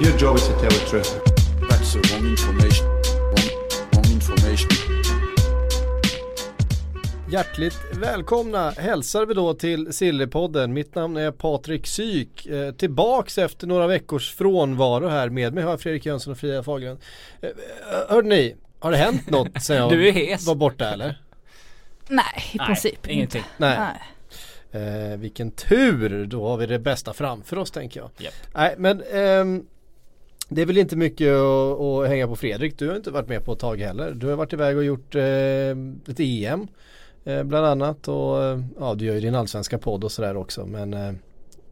Your job is to tell the truth. That's the wrong information. Wrong, wrong information. Hjärtligt välkomna hälsar vi då till Sillypodden. Mitt namn är Patrik Syk. Eh, tillbaks efter några veckors frånvaro här med mig har jag Fredrik Jönsson och Fria Fahlgren. Eh, hörde ni, har det hänt något sen jag Du är hes. var borta eller? Nej, i Nej, princip ingenting. inte. Nej. Nej. Eh, vilken tur, då har vi det bästa framför oss tänker jag. Japp. Nej men ehm, det är väl inte mycket att, att hänga på Fredrik. Du har inte varit med på ett tag heller. Du har varit iväg och gjort eh, ett EM eh, bland annat och eh, ja du gör ju din allsvenska podd och sådär också men eh,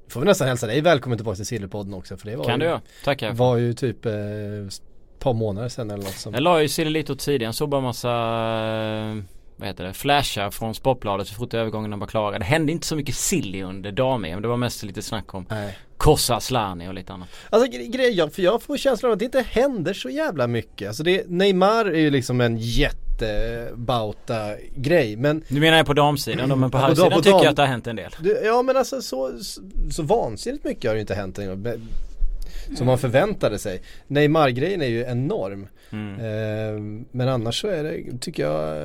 får vi nästan hälsa dig välkommen tillbaka till Sillypodden också för det var Kan ju, du. Tackar. var ju typ eh, ett par månader sedan eller något som Jag la ju silly lite åt sidan. Såg bara massa eh, vad heter det, flashar från Sportbladet så fort övergångarna var klara. Det hände inte så mycket silly under dam Det var mest lite snack om Nej. Kossa Asllani och lite annat. Alltså gre- grejen, för jag får känslan av att det inte händer så jävla mycket. Alltså det, Neymar är ju liksom en jättebauta grej men Nu menar jag på damsidan då, men på herrsidan tycker dam- jag att det har hänt en del. Du, ja men alltså så, så, så vansinnigt mycket har det inte hänt en gång. Som man förväntade sig. Neymar-grejen är ju enorm. Mm. Eh, men annars så är det, tycker jag,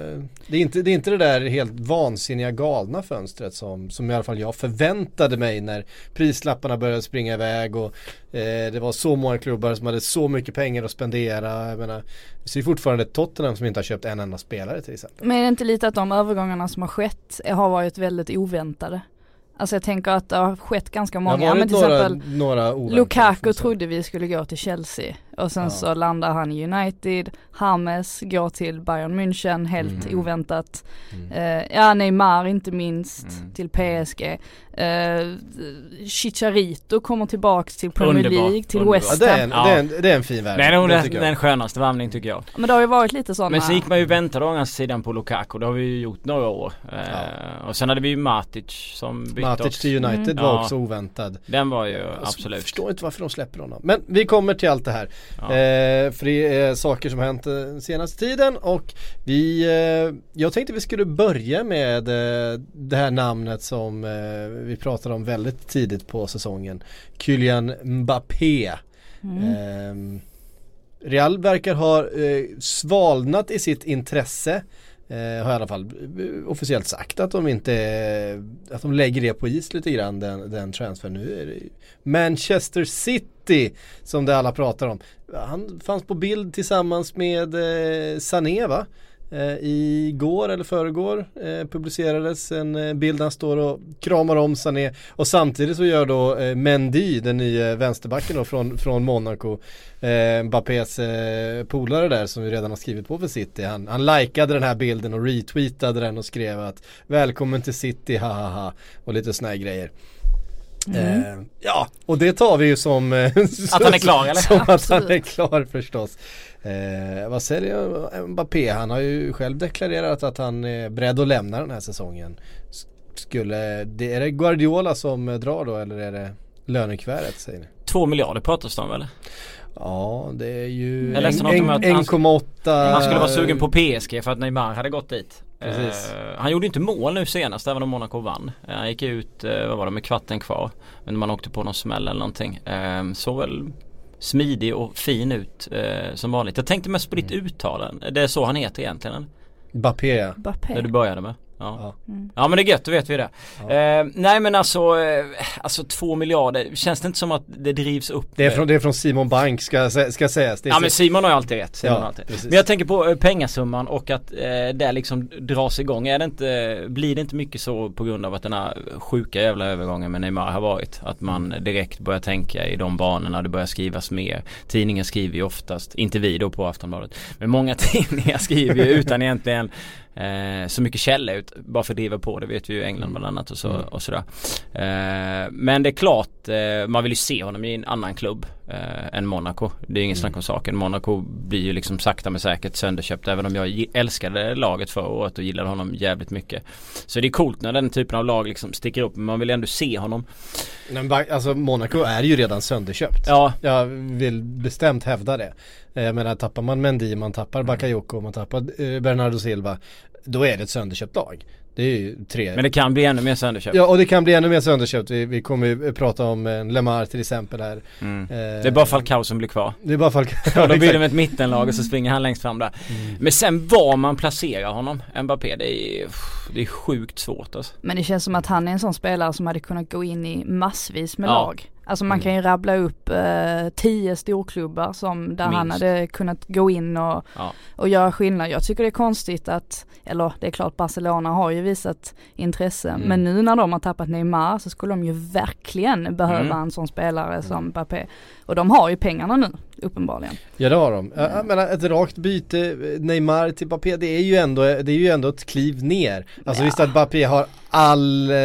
det är, inte, det är inte det där helt vansinniga galna fönstret som, som i alla fall jag förväntade mig när prislapparna började springa iväg och eh, det var så många klubbar som hade så mycket pengar att spendera. Jag menar, vi ser fortfarande Tottenham som inte har köpt en enda spelare till exempel. Men är det inte lite att de övergångarna som har skett har varit väldigt oväntade? Alltså jag tänker att det har skett ganska Det har många, ja, men till några, exempel några Lukaku trodde vi skulle gå till Chelsea och sen Ja. så landar han i United, James går till Bayern München helt Mm. oväntat. Mm. Eh, ja Neymar inte minst Mm. till PSG. Uh, Chicharito kommer tillbaks till Premier Underbar, League, till underbar. Ja, West det, är Ham. en, Ja. det, är en, det är en fin värld. Det är nog det den, jag. skönaste värvning tycker jag. Men det har ju varit lite sådana Men så gick man ju vänta å andra sidan på Lukaku. Det har vi ju gjort några år. Eh, Och sen hade vi ju Matic som bytte Matic också. till United Mm. var Ja. också oväntad. Den var ju Jag absolut. förstår inte varför de släpper honom. Men vi kommer till allt det här. Ja. Eh, för det är saker som har hänt eh, den senaste tiden och vi, eh, jag tänkte vi skulle börja med eh, det här namnet som eh, vi pratade om väldigt tidigt på säsongen. Kylian Mbappé. Mm. Eh, Real verkar ha eh, svalnat i sitt intresse. Eh, har i alla fall officiellt sagt att de inte att de lägger det på is lite grann den, den transfern. Nu är det Manchester City som det alla pratar om. Han fanns på bild tillsammans med eh, Sané va? Eh, igår eller föregår eh, publicerades en eh, bild där han står och kramar om Sané. Och samtidigt så gör då eh, Mendy, den nya vänsterbacken då från, från Monaco eh, Mbappés eh, polare där som vi redan har skrivit på för City. Han, han likade den här bilden och retweetade den och skrev att Välkommen till City, hahaha och lite såna här grejer. Eh, ja, och det tar vi ju som eh, Att han är klar, eller? Som att han är klar förstås eh, Vad säger Mbappé? Han har ju själv deklarerat att han är beredd att lämna den här säsongen Skulle, det, är det Guardiola som drar då eller är det lönekuvertet säger ni? Två miljarder pratas det om eller? Ja det är ju Jag läste något om att han- 1,8 Han skulle vara sugen på PSG för att Neymar hade gått dit. Precis. Eh, han gjorde inte mål nu senast även om Monaco vann. Eh, han gick ut, uh, vad var det, med kvarten kvar. Men man åkte på någon smäll eller någonting. Uh, såg väl smidig och fin ut eh, som vanligt. Jag tänkte mest på ditt Mm. uttal. Det är så han heter egentligen? Mbappé ja. Mbappé. Det du började med. Ja. Ja. Mm. ja men det är gött, då vet vi det. Eh, nej men alltså, eh, alltså två miljarder. Känns det inte som att det drivs upp? Det är från, det är från Simon Bank ska, ska sägas det är Ja så- men Simon har ju alltid rätt. Simon Ja, alltid. precis. Men jag tänker på eh, pengasumman och att eh, det liksom dras igång. Är det inte, blir det inte mycket så på grund av att den här sjuka jävla övergången med Neymar har varit? Att man direkt börjar tänka i de banorna, det börjar skrivas mer. Tidningen skriver ju oftast, inte vi då på Aftonbladet, men många tidningar skriver ju utan egentligen eh, så mycket källor. Att bara för att driva på det vet vi ju England Mm. bland annat och, så, och sådär. Eh, men det är klart, eh, man vill ju se honom i en annan klubb eh, än Monaco. Det är ingen snack om saken. Monaco blir ju liksom sakta men säkert sönderköpt även om jag älskade laget förra året och gillade honom jävligt mycket. Så det är coolt när den typen av lag liksom sticker upp men man vill ändå se honom. Men alltså Monaco är ju redan sönderköpt. Ja, Jag vill bestämt hävda det. Eh, Jag menar tappar man Mendy, man tappar Bakayoko, man tappar eh, Bernardo Silva. Då är det ett sönderköpt lag. Det är ju tre. men det kan bli ännu mer sönderköpt. Ja och det kan bli ännu mer sönderköpt. Vi, vi kommer ju prata om eh, Lemar till exempel här. Mm. Eh, Det är bara Falcao som blir kvar. Det är bara Falcao. Ja, då blir med ett mittenlag och så springer han längst fram där. Men sen var man placerar honom, Mbappé, det är, det är sjukt svårt alltså. Men det känns som att han är en sån spelare som hade kunnat gå in i massvis med Ja. lag. Alltså man kan ju rabbla upp eh, tio storklubbar som där han Minst. hade kunnat gå in och, Ja. och göra skillnad. Jag tycker det är konstigt att, eller det är klart Barcelona har ju visat intresse, Mm. men nu när de har tappat Neymar så skulle de ju verkligen behöva Mm. en sån spelare som Mbappé. Och de har ju pengarna nu, uppenbarligen. Ja det har de. Jag, jag menar ett rakt byte eh, Neymar till Mbappé det är ju ändå, det är ju ändå ett kliv ner. Alltså Ja. visst att Mbappé har all eh,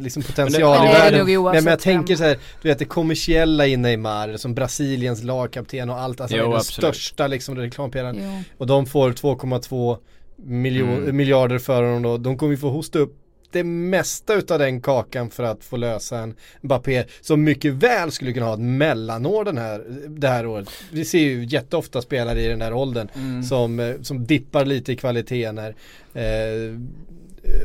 liksom potential Men i det- det är världen. nog Men, oavsett men jag tänker så här, du vet det kommersiella i Neymar som Brasiliens lagkapten och allt. Alltså Jo, är den absolut. största liksom reklampelaren. Och de får 2,2 miljon, Mm. miljarder för honom då. De kommer ju få hosta upp det mesta utav den kakan för att få lösa en Mbappé som mycket väl skulle kunna ha ett mellanår den här, det här året. Vi ser ju jätteofta spelare i den här åldern Mm. som, eh, som dippar lite i kvalitet när eh,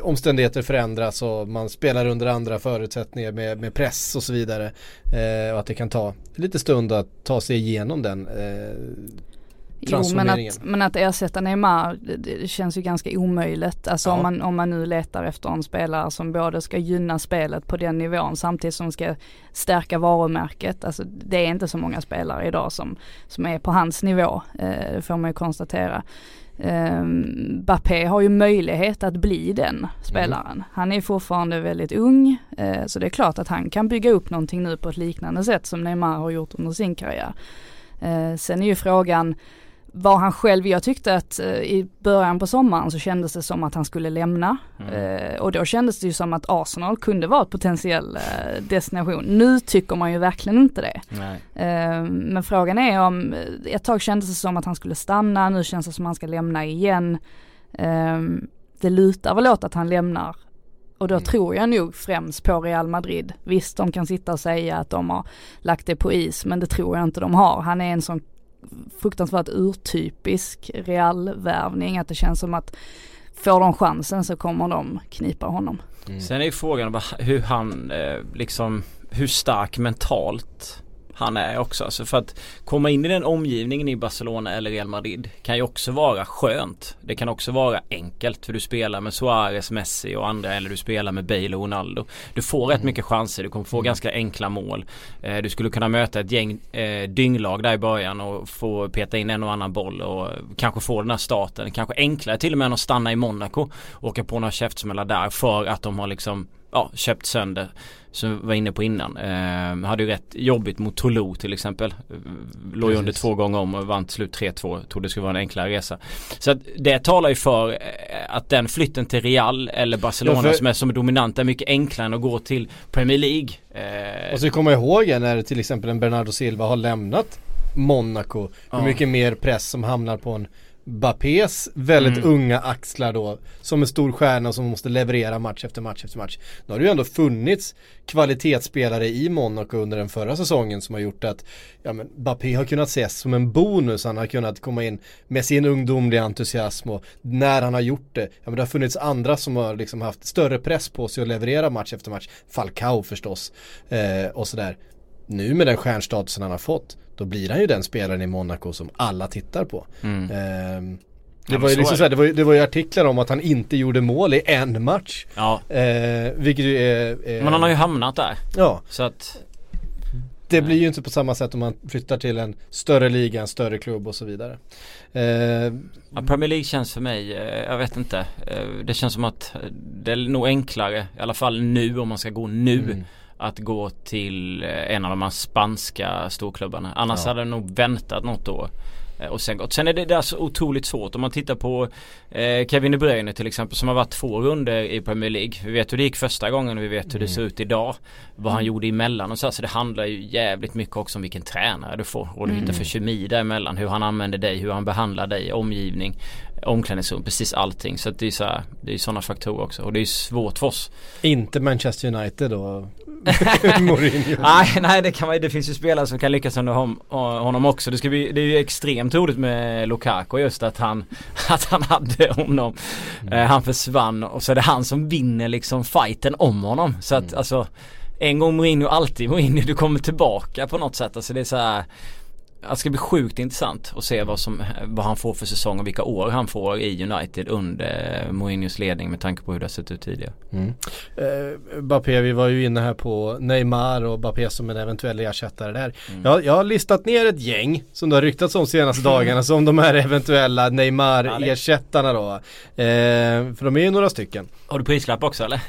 omständigheter förändras och man spelar under andra förutsättningar med, med press och så vidare. Eh, och att det kan ta lite stund att ta sig igenom den eh, Jo men att, men att ersätta Neymar, det, känns ju ganska omöjligt. Alltså Ja. om, man, om man nu letar efter en spelare som både ska gynna spelet på den nivån samtidigt som ska stärka varumärket. Alltså det är inte så många spelare idag som, som är på hans nivå, eh, det får man ju konstatera. Um, Bappé har ju möjlighet att bli den spelaren. Han är fortfarande väldigt ung, eh, så det är klart att han kan bygga upp någonting nu på ett liknande sätt som Neymar har gjort under sin karriär. Eh, sen är ju frågan var han själv, jag tyckte att eh, i början på sommaren så kändes det som att han skulle lämna. Eh, och då kändes det ju som att Arsenal kunde vara ett potentiell eh, destination. Nu tycker man ju verkligen inte det. Men frågan är om, ett tag kändes det som att han skulle stanna, nu känns det som att han ska lämna igen. Det lutar väl åt att han lämnar och då tror jag nog främst på Real Madrid. Visst, de kan sitta och säga att de har lagt det på is, men det tror jag inte de har. Han är en sån fruktansvärt urtypisk Real-värvning, att det känns som att får de chansen så kommer de knipa honom. Sen är ju frågan hur han eh, liksom, hur stark mentalt han är också. Alltså för att komma in i den omgivningen i Barcelona eller Real Madrid kan ju också vara skönt. Det kan också vara enkelt för du spelar med Suarez, Messi och andra eller du spelar med Bale och Ronaldo. Du får rätt mycket chanser, du kommer få ganska enkla mål. Eh, du skulle kunna möta ett gäng eh, dynglag där i början och få peta in en och annan boll och kanske få den här starten. Kanske enklare till och med än att stanna i Monaco och åka på några käftsmällar där för att de har liksom ja, köpt sönder som vi var inne på innan. Eh, hade ju rätt jobbigt mot Toulouse till exempel. Eh, Låg ju under Precis. två gånger om och vann till slut 3-2. Trodde det skulle vara en enklare resa. Så att det talar ju för eh, att den flytten till Real eller Barcelona Ja, för- som är som är dominant är mycket enklare än att gå till Premier League. Eh, Och så kommer jag ihåg när till exempel en Bernardo Silva har lämnat Monaco. Hur mycket mer press som hamnar på en Bappés väldigt Mm. unga axlar då. Som en stor stjärna som måste leverera match efter match efter match. Nu har det ju ändå funnits kvalitetsspelare i Monaco under den förra säsongen som har gjort att ja, men Bappé har kunnat ses som en bonus. Han har kunnat komma in med sin ungdomliga entusiasm och när han har gjort det. Ja, men det har funnits andra som har liksom haft större press på sig att leverera match efter match. Falcao förstås eh, och sådär. Nu med den stjärnstatusen han har fått då blir han ju den spelaren i Monaco som alla tittar på. mm. Ehm, det, var ju liksom är så här, det, var det var ju artiklar om att han inte gjorde mål i en match. Ja, Eh, vilket ju är, är men han har ju hamnat där. Ja, Så att det blir ju inte på samma sätt om man flyttar till en större liga, en större klubb och så vidare. Eh, Ja, Premier League känns för mig, eh, jag vet inte. Eh, Det känns som att eh, det är nog enklare, i alla fall nu om man ska gå nu. Mm. Att gå till eh, en av de här spanska storklubbarna. Annars Ja. hade jag nog väntat något år. Eh, och sen gått. Sen är det där så otroligt svårt om man tittar på eh, Kevin De Bruyne till exempel som har varit två runder i Premier League. Vi vet hur det gick första gången och vi vet hur det Mm. ser ut idag. Vad han gjorde emellan och så. här. Så det handlar ju jävligt mycket också om vilken tränare du får och du hittar för kemi däremellan. Hur han använder dig, hur han behandlar dig, omgivning, omklädningsrum, precis allting. Så det är så här, det är sådana faktorer också och det är svårt för oss. Inte Manchester United då. Mourinho. Nej, nej det, kan man, det finns ju spelare som kan lyckas under hom, honom också. Det, ska bli, det är ju extremt roligt med Lukaku just att han, att han hade honom. Eh, han försvann och så är det han som vinner liksom fighten om honom. Så att alltså en gång Mourinho, alltid Mourinho. Du kommer tillbaka på något sätt. Alltså det är så här det ska bli sjukt intressant att se vad, som, vad han får för säsong och vilka år han får i United under Mourinhos ledning med tanke på hur det har sett ut tidigare. Eh, Bappé, vi var ju inne här på Neymar och Bappé som en eventuell ersättare där. Jag, jag har listat ner ett gäng som det har ryktats om senaste dagarna som de här eventuella Neymar-ersättarna då. Eh, för de är ju några stycken. Har du prislapp också eller?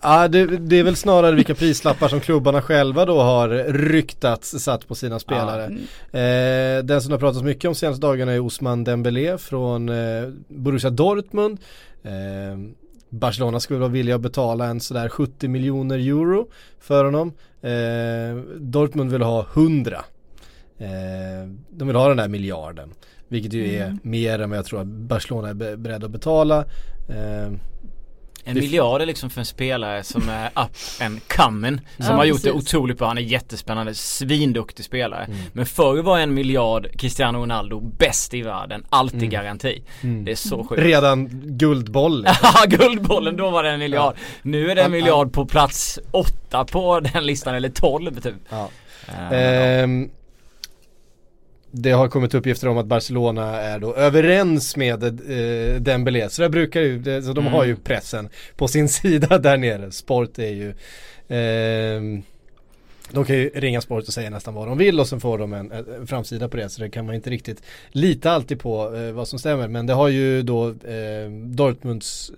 Ja det, det är väl snarare vilka prislappar som klubbarna själva då har ryktats satt på sina spelare. Eh, den som har pratats mycket om senaste dagarna är Osman Dembélé från eh, Borussia Dortmund. Eh, Barcelona skulle vara villiga att betala en sådär 70 miljoner euro för honom. Eh, Dortmund vill ha 100. Eh, de vill ha den där miljarden. Vilket ju är mer än vad jag tror att Barcelona är be- beredd att betala. En Det- miljard är liksom för en spelare som är up and coming. Som Ja, har gjort det precis. otroligt bra. Han är jättespännande, svinduktig spelare. Mm. Men förr var en miljard Cristiano Ronaldo bäst i världen. Alltid Mm. garanti. Det är så sjukt. redan guldboll. Ja, guldbollen, då var det en miljard. Nu är det en Ja, miljard på plats åtta på den listan, eller 12 typ. Ja. Eh, Ehm, det har kommit uppgifter om att Barcelona är då överens med eh, Dembélé. Så det brukar ju, det, så de Mm. har ju pressen på sin sida där nere. Sport är ju ehm, de kan ju ringa Sport och säga nästan vad de vill och sen får de en, en framsida på det så det kan man inte riktigt lita alltid på eh, vad som stämmer. Men det har ju då eh, Dortmunds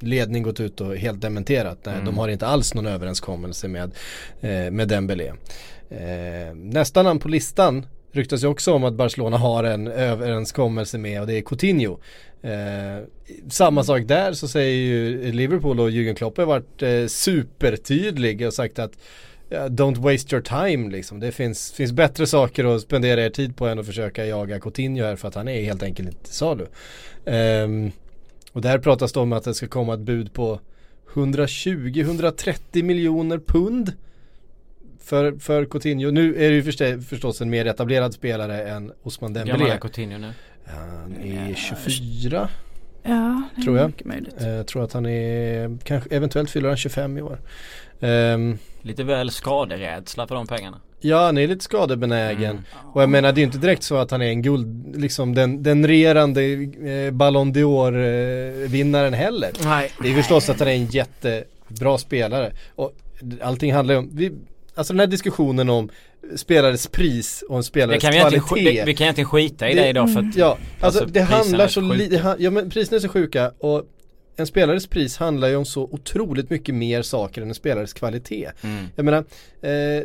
ledning gått ut och helt dementerat. Nej, De har inte alls någon överenskommelse med, eh, med Dembélé. Eh, nästa namn på listan ryktas ju också om att Barcelona har en överenskommelse med och det är Coutinho. Eh, samma sak där så säger ju Liverpool och Jürgen Klopp har varit eh, supertydlig och sagt att Don't waste your time liksom. Det finns, finns bättre saker att spendera er tid på än att försöka jaga Coutinho här för att han är helt enkelt inte till salu. Um, och där pratas det om att det ska komma ett bud på 120-130 miljoner pund för, för Coutinho. Nu är det ju förstå, förstås en mer etablerad spelare än Osman Gammal Dembélé. är Coutinho nu. Han är 24 Ja, det är Tror jag. mycket möjligt. Eh, tror att han är, kanske eventuellt fyller han 25 i år. Ehm, Lite väl skaderädsla för de pengarna. ja, han är lite skadebenägen. Mm. Och jag menar det är inte direkt så att han är en guld, liksom den, den regerande eh, Ballon d'Or eh, vinnaren heller. Nej. Det är förstås att han är en jättebra spelare. Och allting handlar ju om, vi, alltså den här diskussionen om spelares pris och en spelares vi, kvalitet. sk- det, vi kan egentligen skita i det, Det- idag för att Ja, alltså, Alltså, det handlar så lite, ja men priserna är så sjuka och en spelares pris handlar ju om så otroligt mycket mer saker än en spelares kvalitet. Mm. Jag menar, eh,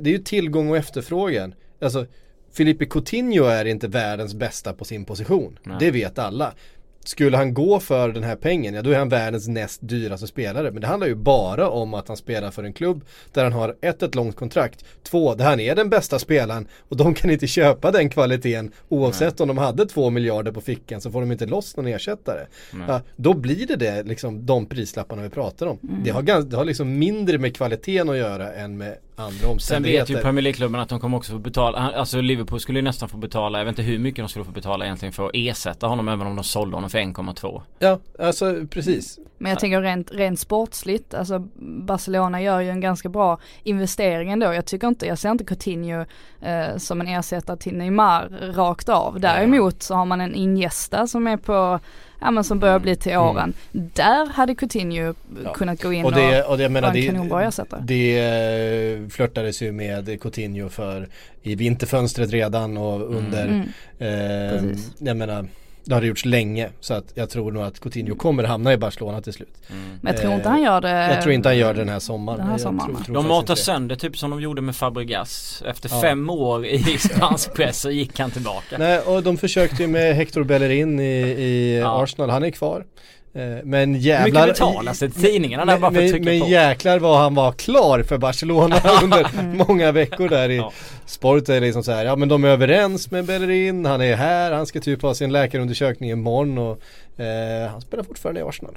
det är ju tillgång och efterfrågan. Alltså, Filipe Coutinho är inte världens bästa på sin position. Nej. Det vet alla. Skulle han gå för den här pengen, ja då är han världens näst dyraste spelare. Men det handlar ju bara om att han spelar för en klubb där han har ett, ett långt kontrakt. Två, där han är den bästa spelaren och de kan inte köpa den kvaliteten oavsett om de hade två miljarder på fickan så får de inte loss någon ersättare. Ja, då blir det det, liksom de prislapparna vi pratar om. Det, har det har liksom mindre med kvaliteten att göra än med andra Sen omständigheter. vet ju Premier League-klubben att de kommer också få betala, alltså Liverpool skulle ju nästan få betala, jag vet inte hur mycket de skulle få betala egentligen för att ersätta honom även om de sålde honom för 1,2. Ja, alltså precis. Men jag tänker rent, rent sportsligt, alltså Barcelona gör ju en ganska bra investering ändå. Jag tycker inte, jag ser inte Coutinho eh, som en ersättare till Neymar rakt av. Däremot så har man en Iniesta som är på, ja men som börjar bli till åren. Där hade Coutinho kunnat gå in Och och, det, och det, jag menar, en det, kanonbra ersättare. det eh, flörtades ju med Coutinho för i vinterfönstret redan och under Mm. eh. Jag menar Det har det gjorts länge så att jag tror nog att Coutinho kommer hamna i Barcelona till slut. Men jag tror inte Eh, han gör det. Jag tror inte han gör det den här sommaren. Den här sommaren. tror- tror De matar sönder typ som de gjorde med Fabregas. Efter Ja. fem år i spansk press så gick han tillbaka. Nej och de försökte ju med Hector Bellerin i, i Ja. Arsenal, han är kvar. Eh, Men Hur jävlar mycket betalas det till tidningarna där bara för att men, men på? jäklar vad han var klar för Barcelona under många veckor där i Ja. Sport är liksom så här, ja men de är överens med Bellerin, han är här, han ska typ ha sin läkarundersökning imorgon och eh, han spelar fortfarande i Arsenal.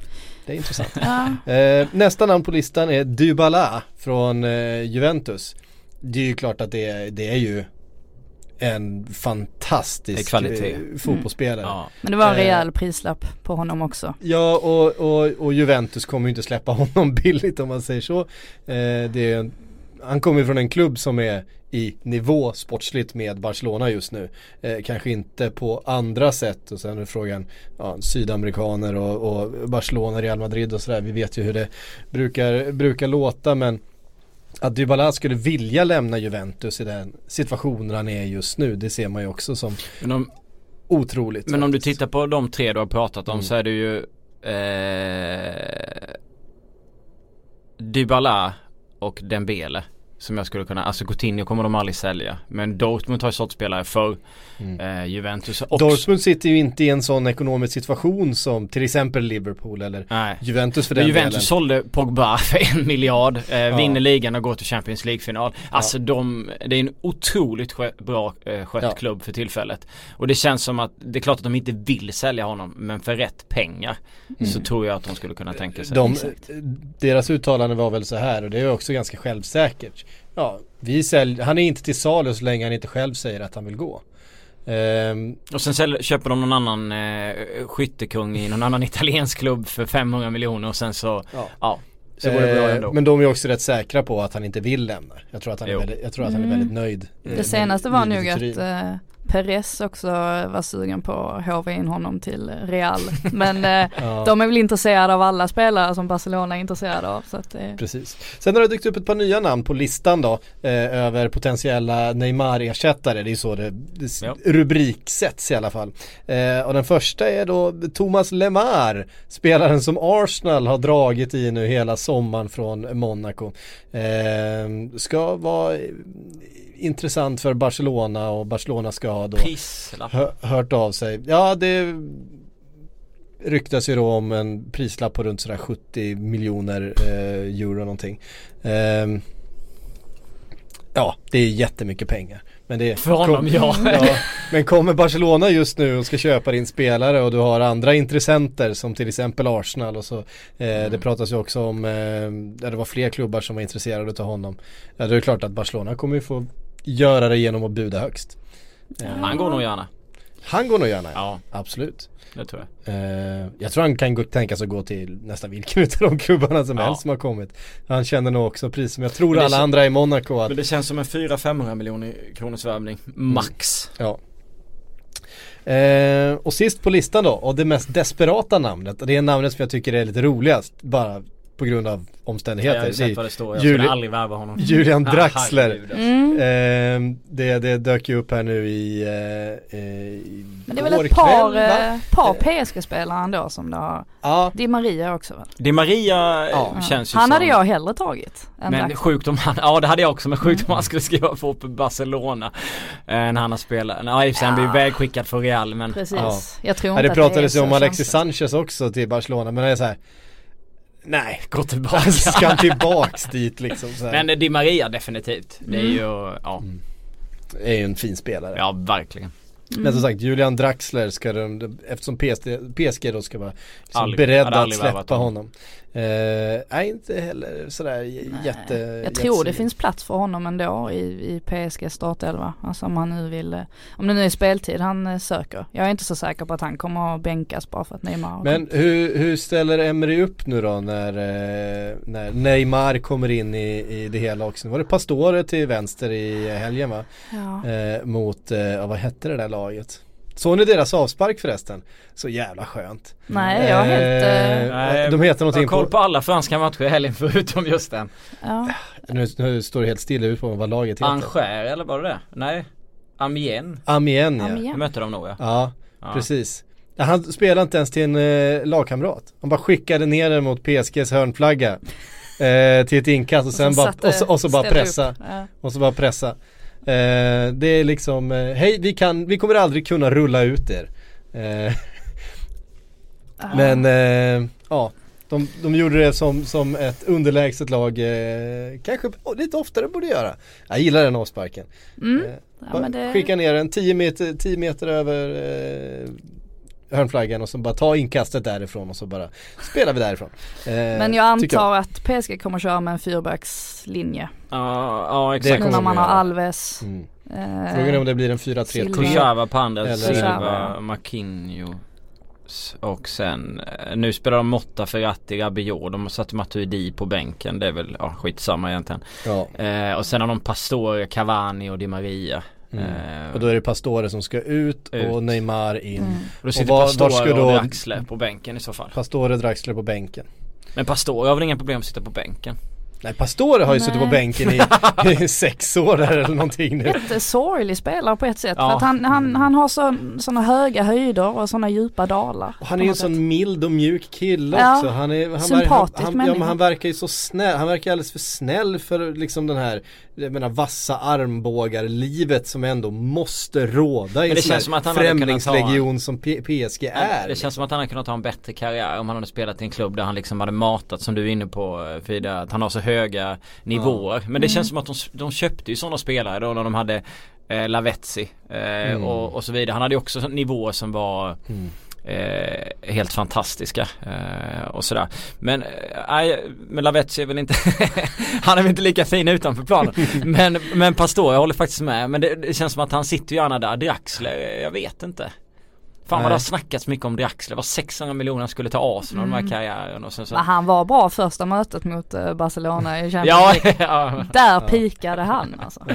Det är intressant. Ja. Eh, nästa namn på listan är Dybala från eh, Juventus. Det är ju klart att det det är ju en fantastisk kvalitet. eh, fotbollsspelare. Ja. Men det var en Eh. rejäl prislapp på honom också. Ja och, och, och Juventus kommer ju inte släppa honom billigt om man säger så. Eh, det är, en- han kommer ju från en klubb som är i nivå sportsligt med Barcelona just nu. Eh, kanske inte på andra sätt och sen är frågan ja, sydamerikaner och, och Barcelona, Real Madrid och sådär. Vi vet ju hur det brukar, brukar låta men att Dybala skulle vilja lämna Juventus i den situationen han är just nu det ser man ju också som Men, om, otroligt. men om du faktiskt. tittar på de tre du har pratat om Mm. så är det ju eh, Dybala och Dembele som jag skulle kunna, alltså Coutinho kommer de aldrig sälja. Men Dortmund har ju sålt spelare förr. Mm. Eh, Juventus också. Dortmund sitter ju inte i en sån ekonomisk situation som till exempel Liverpool eller Nej. Juventus för Men den Juventus delen. sålde Pogba för en miljard, eh, vinner ligan och går till Champions League-final. Alltså de, det är en otroligt skö, bra eh, skött Ja. klubb för tillfället. Och det känns som att, det är klart att de inte vill sälja honom, men för rätt pengar så tror jag att de skulle kunna tänka sig. Mm. De, deras uttalande var väl så här och det är också ganska självsäkert. Ja, vi säljer, han är inte till salu så länge han inte själv säger att han vill gå. Ehm, Och sen sälj, köper de någon annan eh, skyttekung i någon annan italiensk klubb för 500 miljoner och sen så, Ja. ja, så går det bra eh, ändå. Men de är också rätt säkra på att han inte vill lämna. Jag tror att han, är väldigt, jag tror att han är Mm. väldigt nöjd. eh, Det senaste var nog att eh, Perez också var sugen på att håva in honom till Real. Men eh, Ja. de är väl intresserade av alla spelare som Barcelona är intresserade av. Så att, eh, Precis. Sen har det dykt upp ett par nya namn på listan då eh, över potentiella Neymar-ersättare. Det är så det, det Ja. rubriksätts i alla fall. Eh, och den första är då Thomas Lemar, spelaren som Arsenal har dragit i nu hela sommaren från Monaco. Eh, ska vara intressant för Barcelona och Barcelona ska ha då Prislapp. hö- hört av sig. Ja det ryktas ju då om en prislapp på runt sådär 70 miljoner eh, euro någonting. Ehm, ja, det är jättemycket pengar. Men det För honom, ja. ja. Men kommer Barcelona just nu och ska köpa din spelare och du har andra intressenter som till exempel Arsenal och så eh, Mm. Det pratas ju också om, eh, det var fler klubbar som var intresserade av honom. Ja, det är klart att Barcelona kommer ju få göra det genom att buda högst. Han går nog gärna. han går nog gärna, ja. Absolut. det tror jag. Eh, jag tror han kan tänka sig att gå till nästan vilken utav de klubbarna som Ja. helst som har kommit. Han känner nog också precis som jag tror alla andra i Monaco att, Men det känns som en 400-500 miljoner kronors värvning. Max. ja. Eh, och sist på listan då, och det mest desperata namnet, och det är namnet som jag tycker är lite roligast, bara på grund av Jag omständigheter. har ju Det sett vad det står, jag Juli- skulle aldrig värva honom. Julian Ah, Draxler. alltså. mm. Eh, det, det dök ju upp här nu i, eh, eh, i Men det är väl ett par, kväll, va? eh, par PSG-spelare ändå som det har. Ja, Di Maria också väl? Di Maria eh, Ja. känns ju Han som, hade jag hellre tagit. Men Draxler. sjukt om han, ja det hade jag också men sjukt om han skulle skriva på Barcelona eh, När han har spelat, ja i och för sig han blev Ja. vägskickad för Real men Precis. Ja. Jag tror ja inte det att pratades är ju om Alexis. Sanchez också till Barcelona, men det är så här. Nej, gå tillbaka Alltså, ska tillbaks dit liksom så här. Men Di Maria definitivt, det är Mm. ju, ja, är ju en fin spelare. ja verkligen Men som sagt, Julian Draxler ska de, eftersom PSG, PSG då ska vara liksom Aldrig- beredda att släppa honom. Eh, nej inte heller sådär j- jätte Jag tror det finns plats för honom ändå i, i PSG startelva. Alltså om han nu vill, eh, om det nu är speltid han eh, söker. Jag är inte så säker på att han kommer att bänkas bara för att Neymar Men hur, hur ställer Emery upp nu då när, eh, när Neymar kommer in i, i det hela också? Nu var det Pastore till vänster i helgen va? Ja. Eh, mot, eh, vad hette det där laget? Såg ni deras avspark förresten? Så jävla skönt. Nej jag är helt, eh, de heter Jag någonting har koll på, alla franska matcher i helgen förutom just den ja. nu, nu står det helt stilla ut på vad laget heter. Angers eller var det det? Nej Amiens Amiens ja. Amiens. Jag mötte dem nog ja, Ja, ja. precis. Han spelade inte ens till en eh, lagkamrat. Han bara skickade ner den mot PSGs hörnflagga. Eh, till ett inkast och sen bara, satte- och så, och så bara pressa. Ja. Och så bara pressa. Eh, det är liksom, eh, hej vi kan, vi kommer aldrig kunna rulla ut er. Eh, men eh, ja, de, de gjorde det som, som ett underlägset lag eh, kanske oh, lite oftare borde göra. Jag gillar den avsparken. Mm. Eh, Ja, det... Skicka ner den 10 meter, 10 meter över hörnflaggan och så bara ta inkastet därifrån och så bara spelar vi därifrån. Eh, Men jag antar att PSG kommer köra med en fyrbackslinje. Ja, ja Det exakt. kommer Nu när man har. Alves. Mm. eh, Frågan är om det blir en 4-3-3. Silva. Kursava på andra, Eller- Silva. Marquinhos och sen eh, nu spelar de Motta, Ferrati, Rabiot. De har satt Matuidi på bänken. Det är väl ja, skitsamma egentligen. Ja. Eh, och sen har de Pastore, Cavani och Di Maria. Mm. Eh, Och då är det Pastore som ska ut, Ut. och Neymar in. Mm. och då sitter var- var Pastore ska och Draxler på bänken i så fall. Pastore, Draxler på bänken. Men Pastore har väl inga problem att sitta på bänken? Nej Pastore har ju Nej. suttit på bänken i, i sex år där eller någonting nu. Jättesorglig spelare på ett sätt. Ja. För att han, han, han har sådana höga höjder och sådana djupa dalar. Och han är ju en sån mild och mjuk kille Ja, också. Han är, han, sympatisk han, han, ja, människa. men han verkar ju så snäll, han verkar alldeles för snäll för liksom den här, jag menar vassa armbågar livet som ändå måste råda i en sån här främlingslegion som PSG är. Det känns som att han hade kunnat ha en bättre karriär om han hade spelat i en klubb där han liksom hade matat som du är inne på eh, Frida, att han har så höga nivåer. Men det känns som att de, de köpte ju sådana spelare då när de hade eh, Lavezzi eh, och, och så vidare. Han hade ju också nivåer som var Eh, helt fantastiska eh, och sådär. Men, eh, men Lavetzi är väl inte Han är väl inte lika fin utanför planen. men, men Pastore, jag håller faktiskt med. Men det, det känns som att han sitter ju gärna där. Draxler, jag vet inte. Fan vad det har snackats mycket om Draxler. Det var 600 miljoner han skulle ta Arsenal mm. de här karriären och sen så Men han var bra första mötet mot eh, Barcelona i Champions Ja, League. ja. Där pikade han alltså.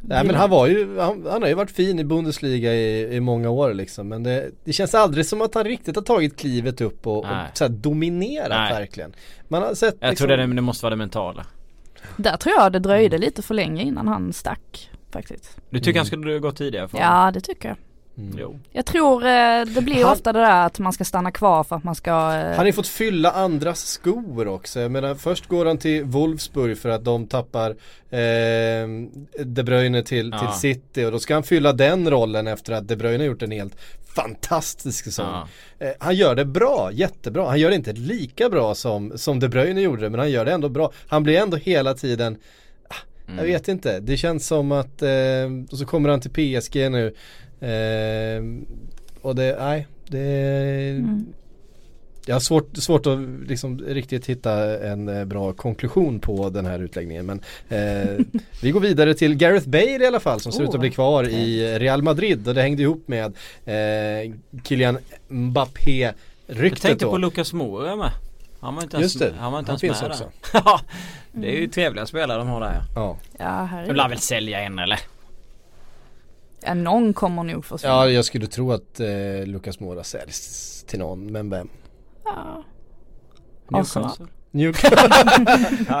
Nej men han var ju, han, han har ju varit fin i Bundesliga i, i många år liksom Men det, det känns aldrig som att han riktigt har tagit klivet upp och, och så här dominerat Nej. verkligen Man har sett Jag liksom, tror det, det måste vara det mentala. Där tror jag det dröjde lite för länge innan han stack faktiskt. Du tycker han skulle gå tidigare? För Ja det tycker jag. Mm. Jo. Jag tror eh, det blir Han- ofta det där att man ska stanna kvar för att man ska eh, Han har ju fått fylla andras skor också. Jag menar först går han till Wolfsburg för att de tappar eh, De Bruyne till, Ja. till City och då ska han fylla den rollen efter att De Bruyne har gjort en helt fantastisk säsong. Ja. Eh, han gör det bra, jättebra. Han gör det inte lika bra som, som De Bruyne gjorde det men han gör det ändå bra. Han blir ändå hela tiden ah, Mm. Jag vet inte, det känns som att, eh, och så kommer han till PSG nu eh, Och det, nej, det Mm. Jag har svårt, svårt att liksom riktigt hitta en eh, bra konklusion på den här utläggningen men eh, Vi går vidare till Gareth Bale i alla fall som ser Oh, ut att bli kvar i Real Madrid och det hängde ihop med eh, Kylian Mbappé Jag ryktet tänkte då. på Lucas Moura med. Han var inte ens, Just det, han var inte han ens finns med också. där. Det är ju trevliga spelare de har där ja. ja. Ja, De lär väl sälja en eller? Ja, någon kommer nog försvinna. ja, jag skulle tro att eh, Lucas Moura säljs till någon, men vem? Ja. Newcastle. Newcastle.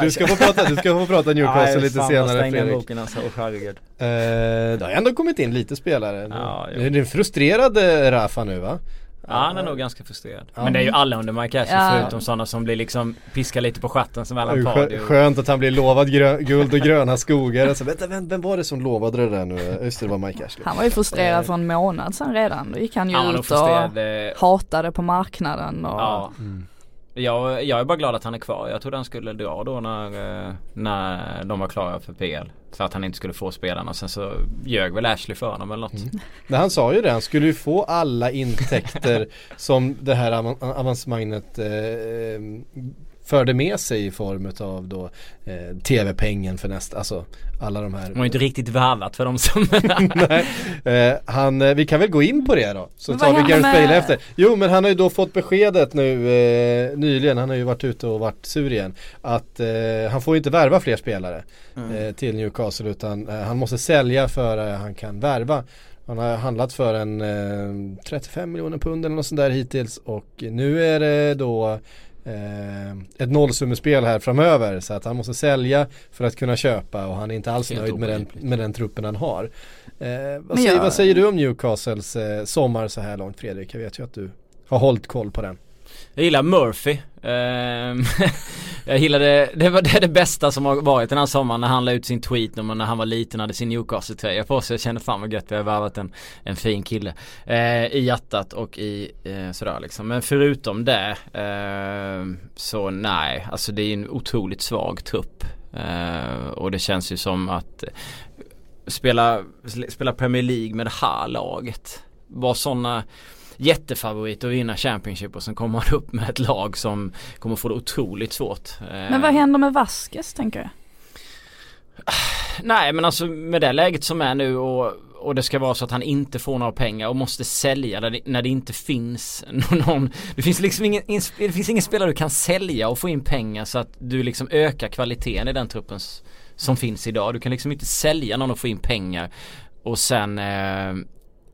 du, ska få prata, du ska få prata Newcastle lite senare Fredrik. boken alltså, oh, herregud. Eh, det har ändå kommit in lite spelare. Ja, jo. det är en frustrerad Rafa nu va? Ja han är nog ganska frustrerad. Ja. Men det är ju alla under Mike Ashley Ja. förutom sådana som blir liksom piskar lite på stjärten som Alan Pardew. skö- Skönt att han blir lovad guld och gröna skogar. Alltså, vänta, vem, vem var det som lovade det där nu? Just det, det var Mike Ashley. Han var ju frustrerad Eh. för en månad sedan redan. Då gick han ju Han ut och eh, hatade på marknaden och Ja. Mm. Jag, jag är bara glad att han är kvar. Jag trodde han skulle dra då när, eh, när de var klara för PL. Så att han inte skulle få spelarna. Sen så ljög väl Ashley för honom eller något. Mm. Men han sa ju det, han skulle ju få alla intäkter som det här avan- avancemanget eh, förde med sig i form av då eh, tv-pengen för nästa, alltså alla de här De har ju inte riktigt värvat för dem som... Nej, eh, han, eh, vi kan väl gå in på det då. Så Men tar vi Gareth Bale efter. Jo men han har ju då fått beskedet nu eh, nyligen, han har ju varit ute och varit sur igen. Att eh, han får ju inte värva fler spelare eh, till Newcastle utan eh, han måste sälja för eh, han kan värva. Han har handlat för en eh, 35 miljoner pund eller något sånt där hittills och nu är det då ett nollsummespel här framöver så att han måste sälja för att kunna köpa och han är inte alls Helt nöjd med den, med den truppen han har. Eh, vad, säger, jag- vad säger du om Newcastles eh, sommar så här långt Fredrik? Jag vet ju att du har hållit koll på den. Jag gillar Murphy. Ehm, jag gillade, det var det, det bästa som har varit den här sommaren när han la ut sin tweet när, man, när han var liten och hade sin Newcastle-tröja på sig. Jag kände fan vad gött vi har värvat en, en fin kille. Eh, I hjärtat och i eh, sådär liksom. Men förutom det eh, så nej, alltså det är en otroligt svag trupp. Eh, och det känns ju som att spela, spela Premier League med det här laget. Var sådana jättefavorit att vinna Championship och sen kommer man upp med ett lag som kommer få det otroligt svårt. Eh, Men vad händer med Vasquez tänker jag? Nej men alltså med det läget som är nu och, och det ska vara så att han inte får några pengar och måste sälja när det, när det inte finns någon Det finns liksom ingen, det finns ingen spelare du kan sälja och få in pengar så att du liksom ökar kvaliteten i den truppen som finns idag. Du kan liksom inte sälja någon och få in pengar och sen eh,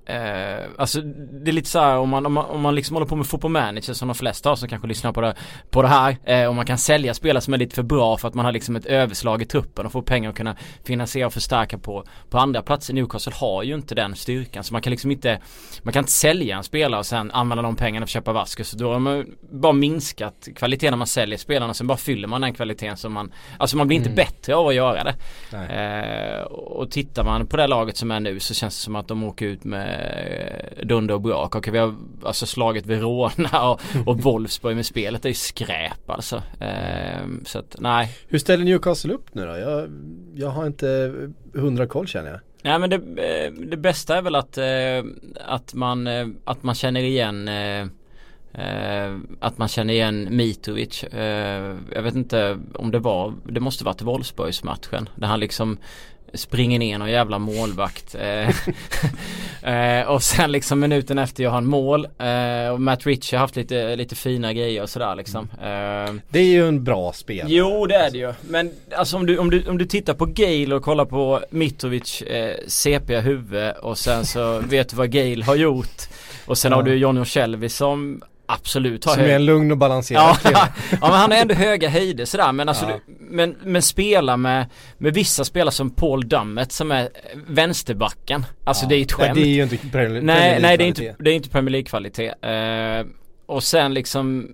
Eh, alltså det är lite så här om man, om man, om man liksom håller på med fotboll manager som de flesta har som kanske lyssnar på det, på det här eh, och man kan sälja spelare som är lite för bra för att man har liksom ett överslag i truppen och får pengar att kunna finansiera och förstärka på, på andra platser. Newcastle har ju inte den styrkan så man kan liksom inte man kan inte sälja en spelare och sen använda de pengarna för att köpa Vasquez. Då har man bara minskat kvaliteten när man säljer spelarna sen bara fyller man den kvaliteten som man Alltså man blir inte bättre av att göra det. Eh, och tittar man på det laget som är nu så känns det som att de åker ut med eh, dunder och brak. Och vi har alltså slagit Verona och, och Wolfsburg med spelet är ju skräp alltså. Eh, så att nej. Hur ställer Newcastle upp nu då? Jag, jag har inte hundra koll känner jag. Nej men det, eh, det bästa är väl att, eh, att, man, att man känner igen att man känner igen Mitrovic. Jag vet inte om det var, det måste varit Wolfsburgsmatchen. Där han liksom springer ner någon jävla målvakt. Eh, eh, och sen liksom minuten efter gör han mål. Eh, och Matt Rich har haft lite, lite fina grejer och sådär liksom. Eh, Det är ju en bra spel. Jo det är det ju. Men alltså om du, om du, om du tittar på Gale och kollar på Mitrovic eh, CP huvud och sen så vet du vad Gale har gjort. Och sen har du Johnny Shelby som absolut har Som är en lugn och balanserad Ja, kille. ja men han är ändå höga höjder sådär men alltså Ja. du, men, men spela med, med vissa spelare som Paul Dummett som är vänsterbacken. Alltså det är ju ett Nej, skämt. det är ju inte Premier Premier Nej, nej det är inte, det är inte Premier League kvalitet. Eh, och sen liksom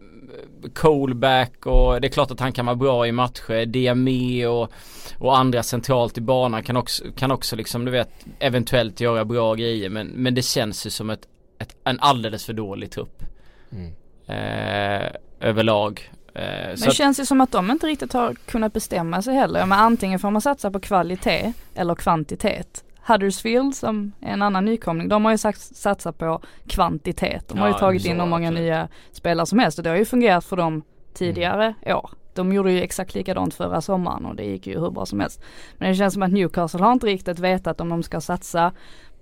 Coleback och det är klart att han kan vara bra i matcher. Diame och, och andra centralt i banan kan också, kan också liksom du vet eventuellt göra bra grejer men, men det känns ju som ett, ett, en alldeles för dålig trupp. Mm. Eh, överlag. Eh, Men det känns ju som att de inte riktigt har kunnat bestämma sig heller. Men antingen får man satsa på kvalitet eller kvantitet. Huddersfield som är en annan nykomling, de har ju satsat på kvantitet. De har ju Ja, tagit så in hur många absolut. nya spelare som helst och det har ju fungerat för dem tidigare år. De gjorde ju exakt likadant förra sommaren och det gick ju hur bra som helst. Men det känns som att Newcastle har inte riktigt vetat om de ska satsa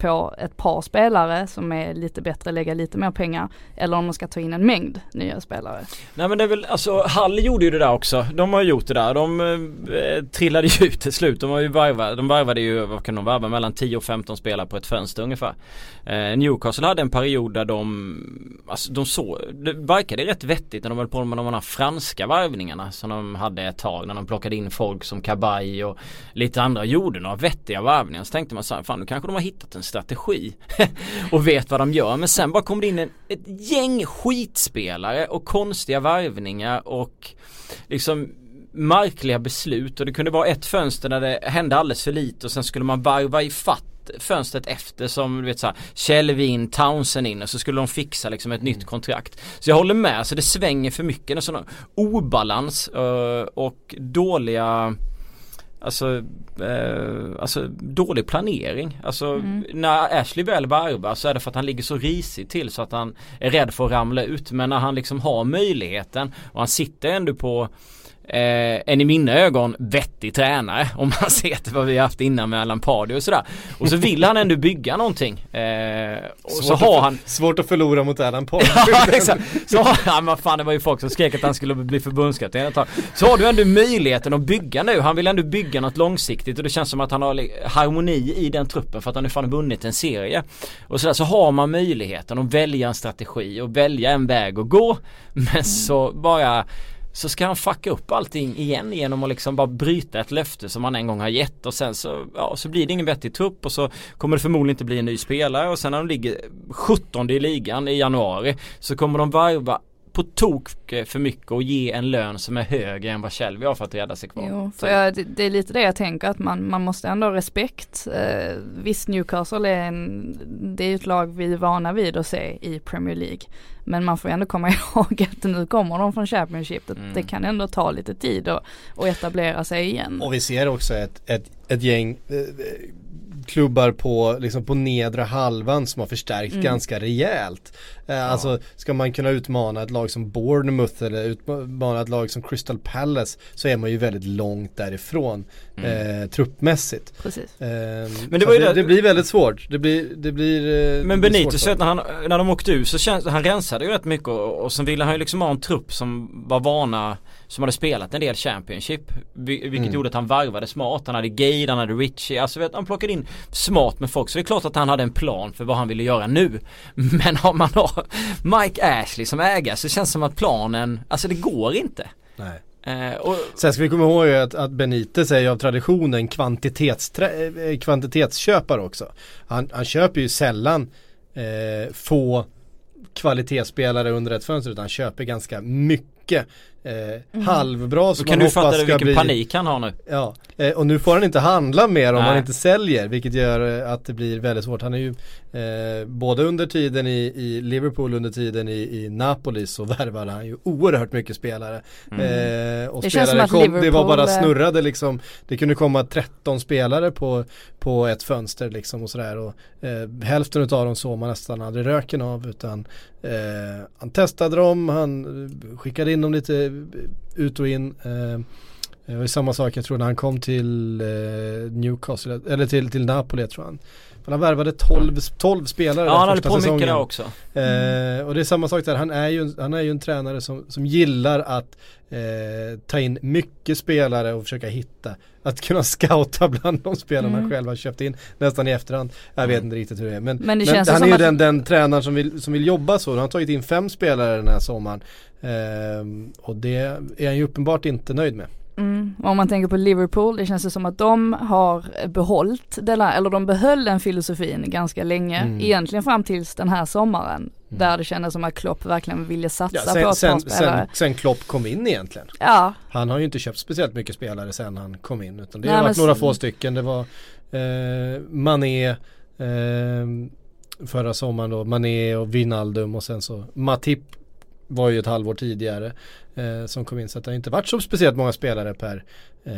på ett par spelare som är lite bättre, lägga lite mer pengar eller om de ska ta in en mängd nya spelare. Nej men det är väl, alltså Hall gjorde ju det där också. De har ju gjort det där. De eh, trillade ju ut till slut. De har ju varvat, de varvade ju, vad kan de varva, mellan 10 och 15 spelare på ett fönster ungefär. Eh, Newcastle hade en period där de, alltså de såg, det verkade rätt vettigt när de höll på med de här franska varvningarna som de hade ett tag när de plockade in folk som Kabay och lite andra gjorde några vettiga varvningar. Så tänkte man så här, fan nu kanske de har hittat en strategi och vet vad de gör. Men sen bara kom det in en, ett gäng skitspelare och konstiga varvningar och liksom märkliga beslut och det kunde vara ett fönster där det hände alldeles för lite och sen skulle man varva i fatt fönstret efter som du vet såhär Kjellvin, Townsend in och så skulle de fixa liksom ett nytt kontrakt. Så jag håller med, så det svänger för mycket, en sån obalans eh, och dåliga Alltså, eh, alltså dålig planering. Alltså när Ashley väl varvar så är det för att han ligger så risigt till så att han är rädd för att ramla ut. Men när han liksom har möjligheten och han sitter ändå på eh, en i mina ögon vettig tränare om man ser till vad vi har haft innan med Allan Pardew och sådär. Och så vill han ändå bygga någonting. Eh, och så Svårt har att, han Svårt att förlora mot Alan Paul. Ja exakt. Så har han, vad fan det var ju folk som skrek att han skulle bli förbundskapten ett tag. Så har du ändå möjligheten att bygga nu. Han vill ändå bygga något långsiktigt och det känns som att han har harmoni i den truppen för att han nu fan har vunnit en serie. Och sådär så har man möjligheten att välja en strategi och välja en väg att gå. Men så bara så ska han fucka upp allting igen genom att liksom bara bryta ett löfte som han en gång har gett och sen så, ja, så blir det ingen vettig trupp och så kommer det förmodligen inte bli en ny spelare och sen när de ligger 17 i ligan i januari så kommer de varva på tok för mycket och ge en lön som är högre än vad Shelby har för att rädda sig kvar. Jo, för jag, det, det är lite det jag tänker att man, man måste ändå ha respekt. Eh, visst Newcastle är en, det är ett lag vi är vana vid att se i Premier League. Men man får ändå komma ihåg att nu kommer de från Championship. Det, Mm. det kan ändå ta lite tid att, att etablera sig igen. Och vi ser också ett, ett, ett gäng eh, eh, klubbar på, liksom på nedre halvan som har förstärkt Mm. ganska rejält. Eh, Alltså ska man kunna utmana ett lag som Bournemouth eller utmana ett lag som Crystal Palace så är man ju väldigt långt därifrån eh, truppmässigt. Precis. Eh, det så var ju det, det- det blir väldigt svårt. Det blir, det blir eh, Men det blir Benito så när, han, när de åkte ut så känns han rensade ju rätt mycket och, och sen ville han ju liksom ha en trupp som var vana som hade spelat en del Championship vi- Vilket Mm. gjorde att han varvade smart. Han hade Gade, han hade Richie. Alltså vet, han plockade in smart med folk. Så det är klart att han hade en plan för vad han ville göra nu. Men om man har Mike Ashley som ägare så känns det som att planen, alltså det går inte. Nej. Eh, och, Sen ska vi komma ihåg att, att Benitez är ju av tradition en kvantitetsträ- eh, kvantitetsköpare också. Han, han köper ju sällan eh, få kvalitetsspelare under ett fönster utan han köper ganska mycket eh, halvbra som då kan man du fatta ska vilken bli panik han har nu. Ja, och nu får han inte handla mer om Nej. han inte säljer vilket gör eh, att det blir väldigt svårt. Han är ju eh, både under tiden i, i Liverpool under tiden i, i Napoli så värvade han ju oerhört mycket spelare. Eh, och Mm. Det känns spelare som att kom, det var Liverpool, bara eh, snurrade liksom. Det kunde komma 13 spelare på, på ett fönster liksom och sådär. Och, eh, hälften av dem såg man nästan aldrig röken av utan eh, han testade dem, han eh, skickade in dem lite eh, ut och in. Det var ju samma sak jag tror när han kom till eh, Newcastle, eller till, till Napoli tror han. Han värvade 12, 12 spelare Ja den han hade första på säsongen. mycket där också. Eh, och det är samma sak där, han är ju, en- han är ju en tränare som, som gillar att eh, ta in mycket spelare och försöka hitta, att kunna scouta bland de spelarna Mm. själva köpt in nästan i efterhand. Jag vet inte riktigt hur det är men, Men det känns han som är ju att- den, den tränaren som vill, som vill jobba så, han har tagit in fem spelare den här sommaren. Eh, och det är han ju uppenbart inte nöjd med. Mm. Om man tänker på Liverpool, det känns det som att de har behållit här, eller de behöll den filosofin ganska länge, Mm. egentligen fram tills den här sommaren. Där det kändes som att Klopp verkligen ville satsa Ja, på sen, ett par sen, sen, sen Klopp kom in egentligen. Ja, Han har ju inte köpt speciellt mycket spelare sen han kom in utan det Nej, har varit några få stycken. Det var eh, Mané eh, förra sommaren då, Mané och Wijnaldum och sen så Matip var ju ett halvår tidigare eh, som kom in så att det har inte varit så speciellt många spelare per, eh,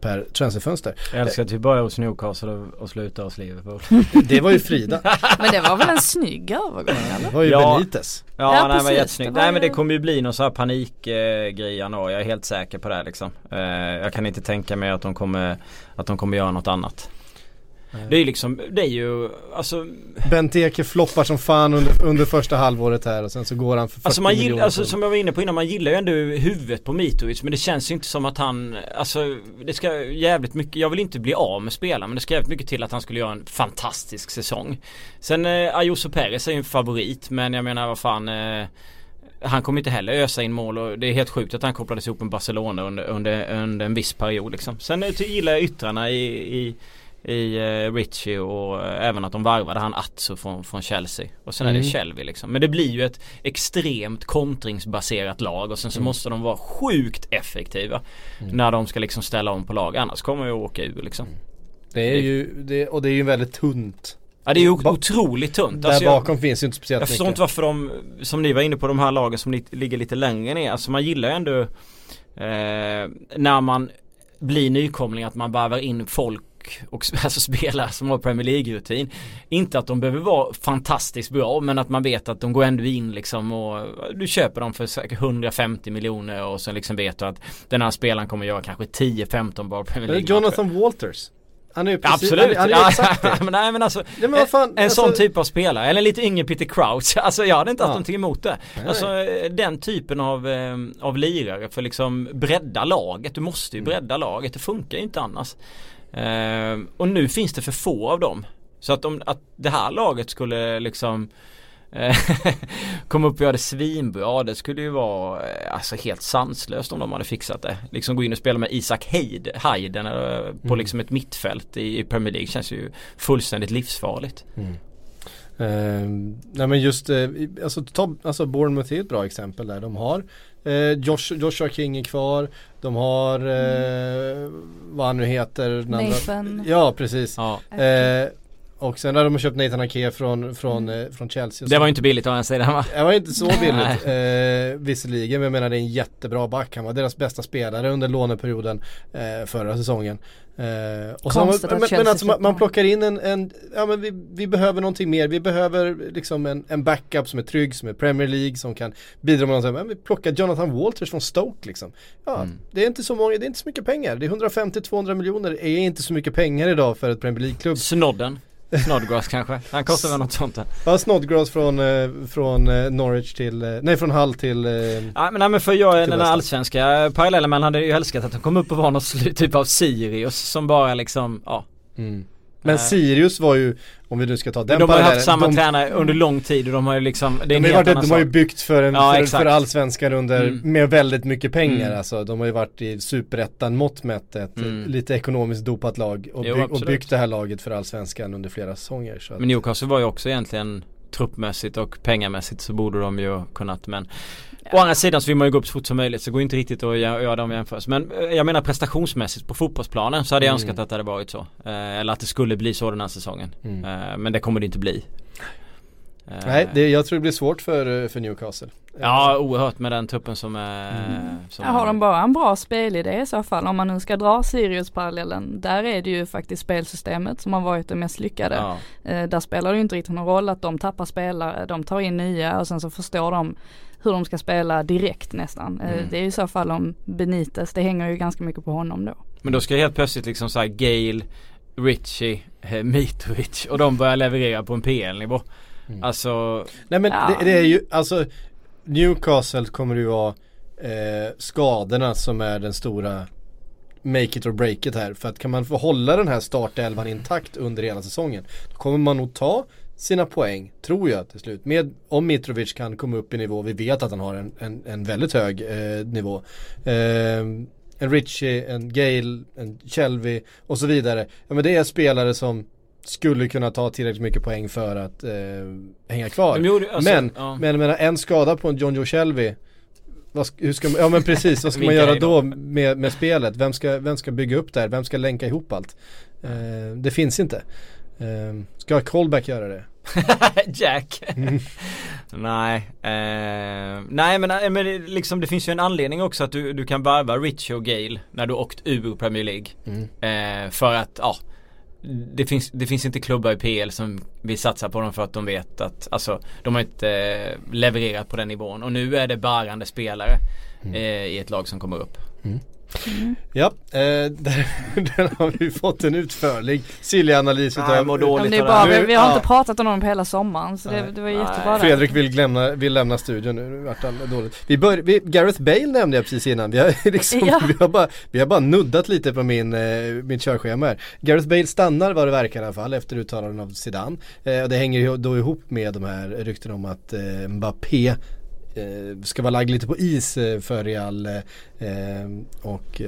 per transferfönster. Jag älskar att vi börjar hos Newcastle och, och slutar hos Liverpool. Det var ju Frida, men det var väl en snygg övergång eller? det var ju Ja. Benitez. Ja, Ja, nej, men precis. jättesnyggt. Det var Nej men det kommer ju bli någon sån här panikgrej eh, januari. Jag är helt säker på det liksom. Eh, jag kan inte tänka mig att de kommer, att de kommer göra något annat. Det är ju liksom, det är ju, alltså Benteke floppar som fan under, under första halvåret här och sen så går han för 40 Alltså man miljoner. gillar, alltså som jag var inne på innan, man gillar ju ändå huvudet på Mitrovic men det känns ju inte som att han, alltså det ska jävligt mycket, jag vill inte bli av med spelaren men det ska jävligt mycket till att han skulle göra en fantastisk säsong. Sen eh, Ayuso Perez är ju en favorit men jag menar vad fan eh, han kommer inte heller ösa in mål och det är helt sjukt att han kopplades ihop med Barcelona under, under, under en viss period liksom. Sen eh, gillar jag yttrarna i, i i eh, Richie och eh, även att de varvade han Atso från, från Chelsea. Och sen är Mm. det Shelby liksom. Men det blir ju ett extremt kontringsbaserat lag och sen så Mm. måste de vara sjukt effektiva. När de ska liksom ställa om på lag. Annars kommer de ju åka ur liksom. Det är ju, det, och det är ju väldigt tunt. Ja det är ju otroligt tunt. Där Alltså, jag- bakom finns ju inte speciellt jag förstår mycket. inte varför de, som ni var inne på, de här lagen som li- ligger lite längre ner. Alltså man gillar ju ändå eh, när man blir nykomling att man varvar in folk och, och alltså spelare som har Premier League-rutin. Inte att de behöver vara fantastiskt bra men att man vet att de går ändå in liksom och du köper dem för säkert 150 miljoner och så liksom vet du att den här spelaren kommer göra kanske 10-15 bra Premier League Jonathan Walters. Han är ju precis, Absolut, han, han är exakt det. men nej men alltså Ja, men fan, En alltså- sån typ av spelare, eller en lite yngre Peter Crouch Alltså jag hade inte haft Ja. någonting emot det Nej, Alltså den typen av, eh, av lirare för liksom bredda laget Du måste Mm. ju bredda laget, det funkar ju inte annars eh, Och nu finns det för få av dem Så att om att det här laget skulle liksom eh, komma upp och göra det svinbra Det skulle ju vara eh, alltså helt sanslöst om de hade fixat det Liksom gå in och spela med Isak Hayden eh, på Mm. liksom ett mittfält i, i Premier League känns ju fullständigt livsfarligt Eh, nej men just, i- alltså, ta, alltså Bournemouth är ett bra exempel där. De har eh, Josh, Joshua King är kvar. De har, eh, vad han nu heter. Nathan. Ja precis. Ja Eh, och sen har de köpt Nathan Ake från, från, eh, från Chelsea. Det var ju inte billigt å ena sidan va? Det var inte så billigt eh, visserligen men jag menar det är en jättebra back. Han var deras bästa spelare under låneperioden eh, förra säsongen. Eh, och så men, men alltså man, man plockar in en, en ja men vi, vi behöver någonting mer. Vi behöver liksom en, en backup som är trygg, som är Premier League, som kan bidra med någonting. Men vi plockar Jonathan Walters från Stoke liksom. Ja, Mm. det är inte så många, det är inte så mycket pengar. Det är 150-200 miljoner, det är inte så mycket pengar idag för ett Premier League-klubb. Snodden Snodgrass kanske? Han kostar väl något sånt där. Ja, Snodgrass från, eh, från eh, Norwich till, eh, nej från Hull till Ja men, nej, men för jag, den Ham. allsvenska parallellen man hade ju älskat att han kom upp och var någon typ av Sirius som bara liksom, ja. Mm. Men Eh. Sirius var ju, om vi nu ska ta den de har ju haft samma de, tränare under lång tid och de har ju liksom, det är en de, har helt varit, de har ju byggt för, en, Ja, för, för allsvenskan under, Mm. med väldigt mycket pengar Mm. alltså. De har ju varit i superettan mått mätt ett Mm. lite ekonomiskt dopat lag och, Jo, bygg, och byggt det här laget för allsvenskan under flera säsonger. Så Men Newcastle var ju också egentligen truppmässigt och pengamässigt så borde de ju kunnat men Å andra sidan så vill man ju gå upp så fort som möjligt så det går inte riktigt att gö- göra de jämförelser. Men eh, jag menar prestationsmässigt på fotbollsplanen så hade jag Mm. önskat att det hade varit så. Eh, eller att det skulle bli så den här säsongen. Mm. Eh, men det kommer det inte bli. Nej, det, jag tror det blir svårt för, för Newcastle. Ja oerhört med den truppen som är som Ja, har de bara en bra spelidé i så fall, om man nu ska dra Sirius-parallellen, där är det ju faktiskt spelsystemet som har varit det mest lyckade. Ja. Eh, där spelar det ju inte riktigt någon roll att de tappar spelare, de tar in nya och sen så förstår de hur de ska spela direkt nästan. Eh, Mm. Det är ju i så fall om Benitez, det hänger ju ganska mycket på honom då. Men då ska helt plötsligt liksom såhär Gale, Richie, eh, Mitrovic och de börjar leverera på en PL-nivå. Mm. Alltså Nej men Ja. det, det är ju, alltså Newcastle kommer ju vara eh, skadorna som är den stora make it or break it här. För att kan man få hålla den här startelvan intakt under hela säsongen då kommer man nog ta sina poäng, tror jag till slut. Med, om Mitrovic kan komma upp i nivå, vi vet att han har en, en, en väldigt hög eh, nivå. Eh, en Richie, en Gale, en Shelby och så vidare. Ja men det är spelare som skulle kunna ta tillräckligt mycket poäng för att eh, hänga kvar. De gjorde- alltså, men, ja. men jag menar en skada på en John Joe Shelby vad hur ska man, ja men precis, vad ska man göra då med, med spelet? Vem ska, vem ska bygga upp det här? Vem ska länka ihop allt? Eh, det finns inte. Eh, ska Colback göra det? Jack. nej, eh, nej men, eh, men liksom, det finns ju en anledning också att du, du kan varva Richie och Gale när du åkt ur Premier League. Mm. Eh, för att, ja. Det finns, det finns inte klubbar i PL som vill satsa på dem för att de vet att, alltså de har inte eh, levererat på den nivån. Och nu är det bärande spelare Mm. eh, i ett lag som kommer upp. Ja, eh, där, där har vi fått en utförlig Silja-analys Nej, utav dåligt. Men det bara, vi, vi har Ja. inte pratat om dem på hela sommaren så det, Nej. det var Nej. jättebra. Fredrik vill lämna, vill lämna studion nu, nu vart det dåligt. Vi bör, vi, Gareth Bale nämnde jag precis innan, vi har, liksom, Ja. vi har, bara, vi har bara nuddat lite på min, eh, mitt körschema här. Gareth Bale stannar vad det verkar i alla fall efter uttalanden av Zidane. Eh, och det hänger ju då ihop med de här ryktena om att eh, Mbappé Eh, ska vara lagd lite på is eh, för Real eh, och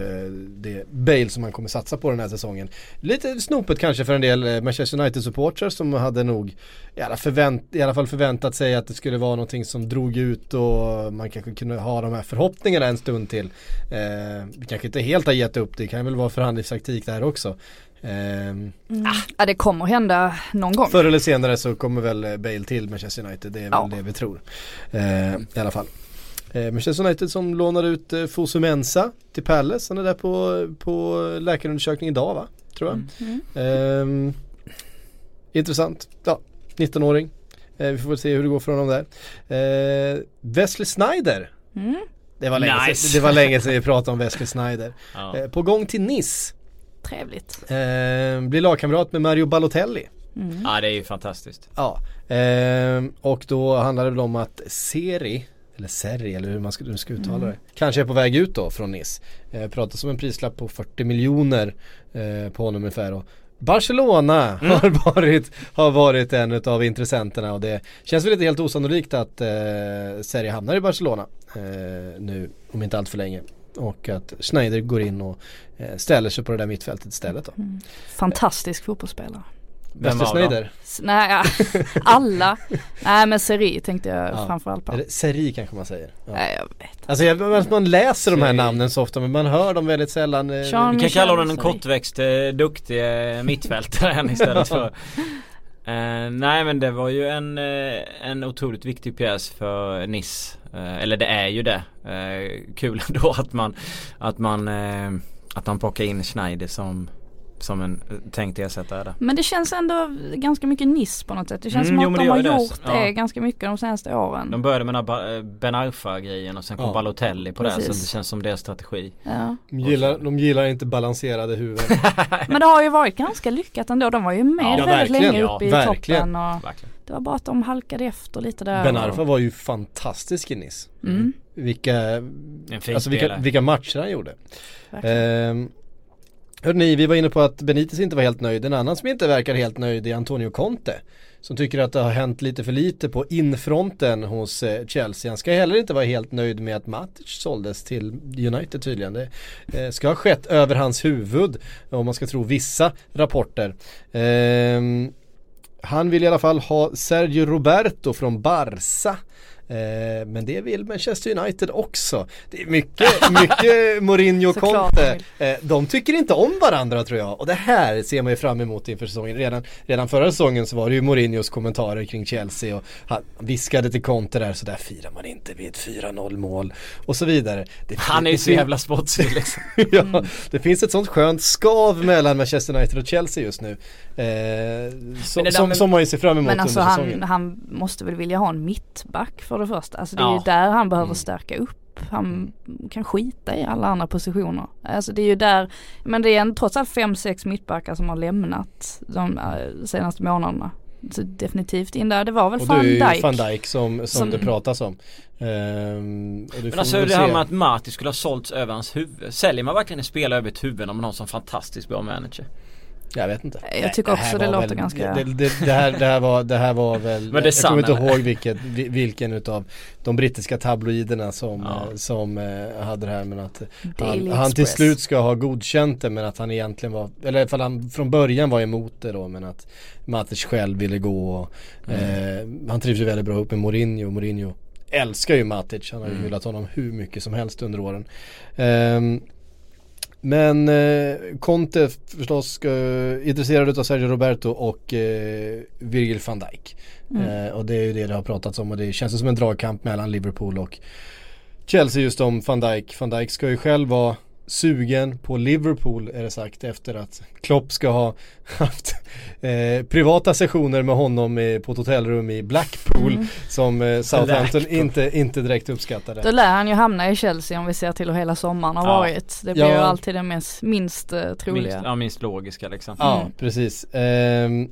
det är Bale som man kommer satsa på den här säsongen. Lite snopet kanske för en del Manchester United-supportrar som hade nog i alla, förvänt, i alla fall förväntat sig att det skulle vara någonting som drog ut och man kanske kunde ha de här förhoppningarna en stund till. Vi kanske inte helt har gett upp, det kan väl vara förhandlingstaktik där också. Eh, Mm. Ja det kommer hända någon gång. Förr eller senare så kommer väl eh, Bale till Manchester United, det är väl Ja. det vi tror. Eh, I alla fall. Eh, Manchester United som lånar ut eh, Fosu Mensah till Palace, han är där på, på läkarundersökning idag va? tror jag. Mm. Ehm, intressant. Ja, 19-åring. Eh, vi får väl se hur det går för honom där. Eh, Wesley Snyder. Mm. Det var, länge Nice. sedan, det var länge sedan vi pratade om Wesley Snyder. Ja. Eh, på gång till Nice. Trevligt. Eh, blir lagkamrat med Mario Balotelli. Mm. ja det är ju fantastiskt. Ja, ehm, och då handlar det väl om att Seri, eller Seri eller hur man ska, hur man ska uttala det, kanske är på väg ut då från Nice. Eh, pratas om en prislapp på 40 miljoner eh, på honom ungefär och Barcelona har, varit, har varit en av intressenterna och det känns väl inte helt osannolikt att eh, Seri hamnar i Barcelona eh, nu om inte allt för länge. Och att Schneider går in och eh, ställer sig på det där mittfältet istället då. Fantastisk fotbollsspelare. Vem Wesley var då? Sneijder? S- Nej, ja. alla. Nej men Seri tänkte jag Ja. framförallt på. Seri kanske man säger. Ja. Nej jag vet. Alltså jag, man- läser de här Seri. namnen så ofta men man hör dem väldigt sällan. eh, Jean- Vi kan Michel kalla honom en kortväxt eh, duktig mittfältare istället för Eh, nej men det var ju en, en otroligt viktig pjäs för Nice. Eh, eller det är ju det. Eh, kul ändå att man att man eh, att man plockar in Schneider som som en tänkt ersättare där. Men det känns ändå ganska mycket Niss på något sätt. Det känns Mm, som jo, att de det har det. gjort det Ja. ganska mycket de senaste åren. De började med den här eh, Ben Arfa grejen och sen kom Ja. Balotelli på det så Precis. det känns som deras strategi. Ja. De gillar, de gillar inte balanserade huvuden. Men det har ju varit ganska lyckat ändå. De var ju med Ja, väldigt länge Ja, uppe i verkligen. toppen och Verkligen. det var bara att de halkade efter lite där. ben och- Arfa var ju fantastisk i Nice. Mm, Vilka, alltså vilka, vilka matcher han gjorde. verkligen. Ehm, Hörrni, vi var inne på att Benitez inte var helt nöjd. En annan som inte verkar helt nöjd är Antonio Conte. Som tycker att det har hänt lite för lite på infronten hos eh, Chelsea. Han ska heller inte vara helt nöjd med att Matic såldes till United tydligen. Det eh, ska ha skett över hans huvud om man ska tro vissa rapporter. Ehm, han vill i alla fall ha Sergio Roberto från Barca. Eh, men det vill Manchester United också. Det är mycket, mycket Mourinho Såklart Conte. de Eh, de tycker inte om varandra tror jag. Och det här ser man ju fram emot inför säsongen. Redan, redan förra säsongen så var det ju Mourinhos kommentarer kring Chelsea och han viskade till Conte där så där firar man inte vid ett 4-0 mål och så vidare. Det, Han är ju så jävla sportslig liksom. ja, det finns ett sånt skönt skav mellan Manchester United och Chelsea just nu. Eh, Men som, som, som man ju ser fram emot Men alltså under han, säsongen. han måste väl vilja ha en mittback för det första. Alltså det är Ja. ju där han behöver Mm. stärka upp. Han kan skita i alla andra positioner. Alltså det är ju där, men det är en, trots allt fem, sex mittbackar som har lämnat de eh, senaste månaderna. Så definitivt in där, det var väl Och det van är ju Dijk. van Dijk som, som, Som- det pratas om. Ehm, och det Men alltså det här med att Marti skulle ha sålts över hans huvud. Säljer man verkligen en spelare över ett huvud om man har en sån fantastiskt bra manager? Jag vet inte. Jag tycker också det var låter väl, ganska- Det, det, det, här, det, här var, det här var väl, det jag kommer inte eller? ihåg vilket, vi- vilken utav de brittiska tabloiderna som, Ja. eh, som eh, hade det här men att han, han till slut ska ha godkänt det men att han egentligen var, eller i alla fall han från början var emot det då men att Matic själv ville gå och eh, han trivs ju väldigt bra ihop med Mourinho Mourinho älskar ju Matic, han har ju Mm. hyllat honom hur mycket som helst under åren. Ehm, men eh, Conte förstås eh, intresserad av Sergio Roberto och eh, Virgil van Dijk. Mm. Eh, och det är ju det det har pratats om och det känns som en dragkamp mellan Liverpool och Chelsea just om van Dijk. Van Dijk ska ju själv vara sugen på Liverpool är det sagt efter att Klopp ska ha haft eh, privata sessioner med honom i, på ett hotellrum i Blackpool Mm. som eh, Southampton Blackpool. inte, inte direkt uppskattade. Då lär han ju hamna i Chelsea om vi ser till hur hela sommaren har Ja. varit. Det blir Ja. ju alltid det minst, minst eh, troliga. Minst, ja, minst logiska liksom. Ja, Mm. precis. Ehm,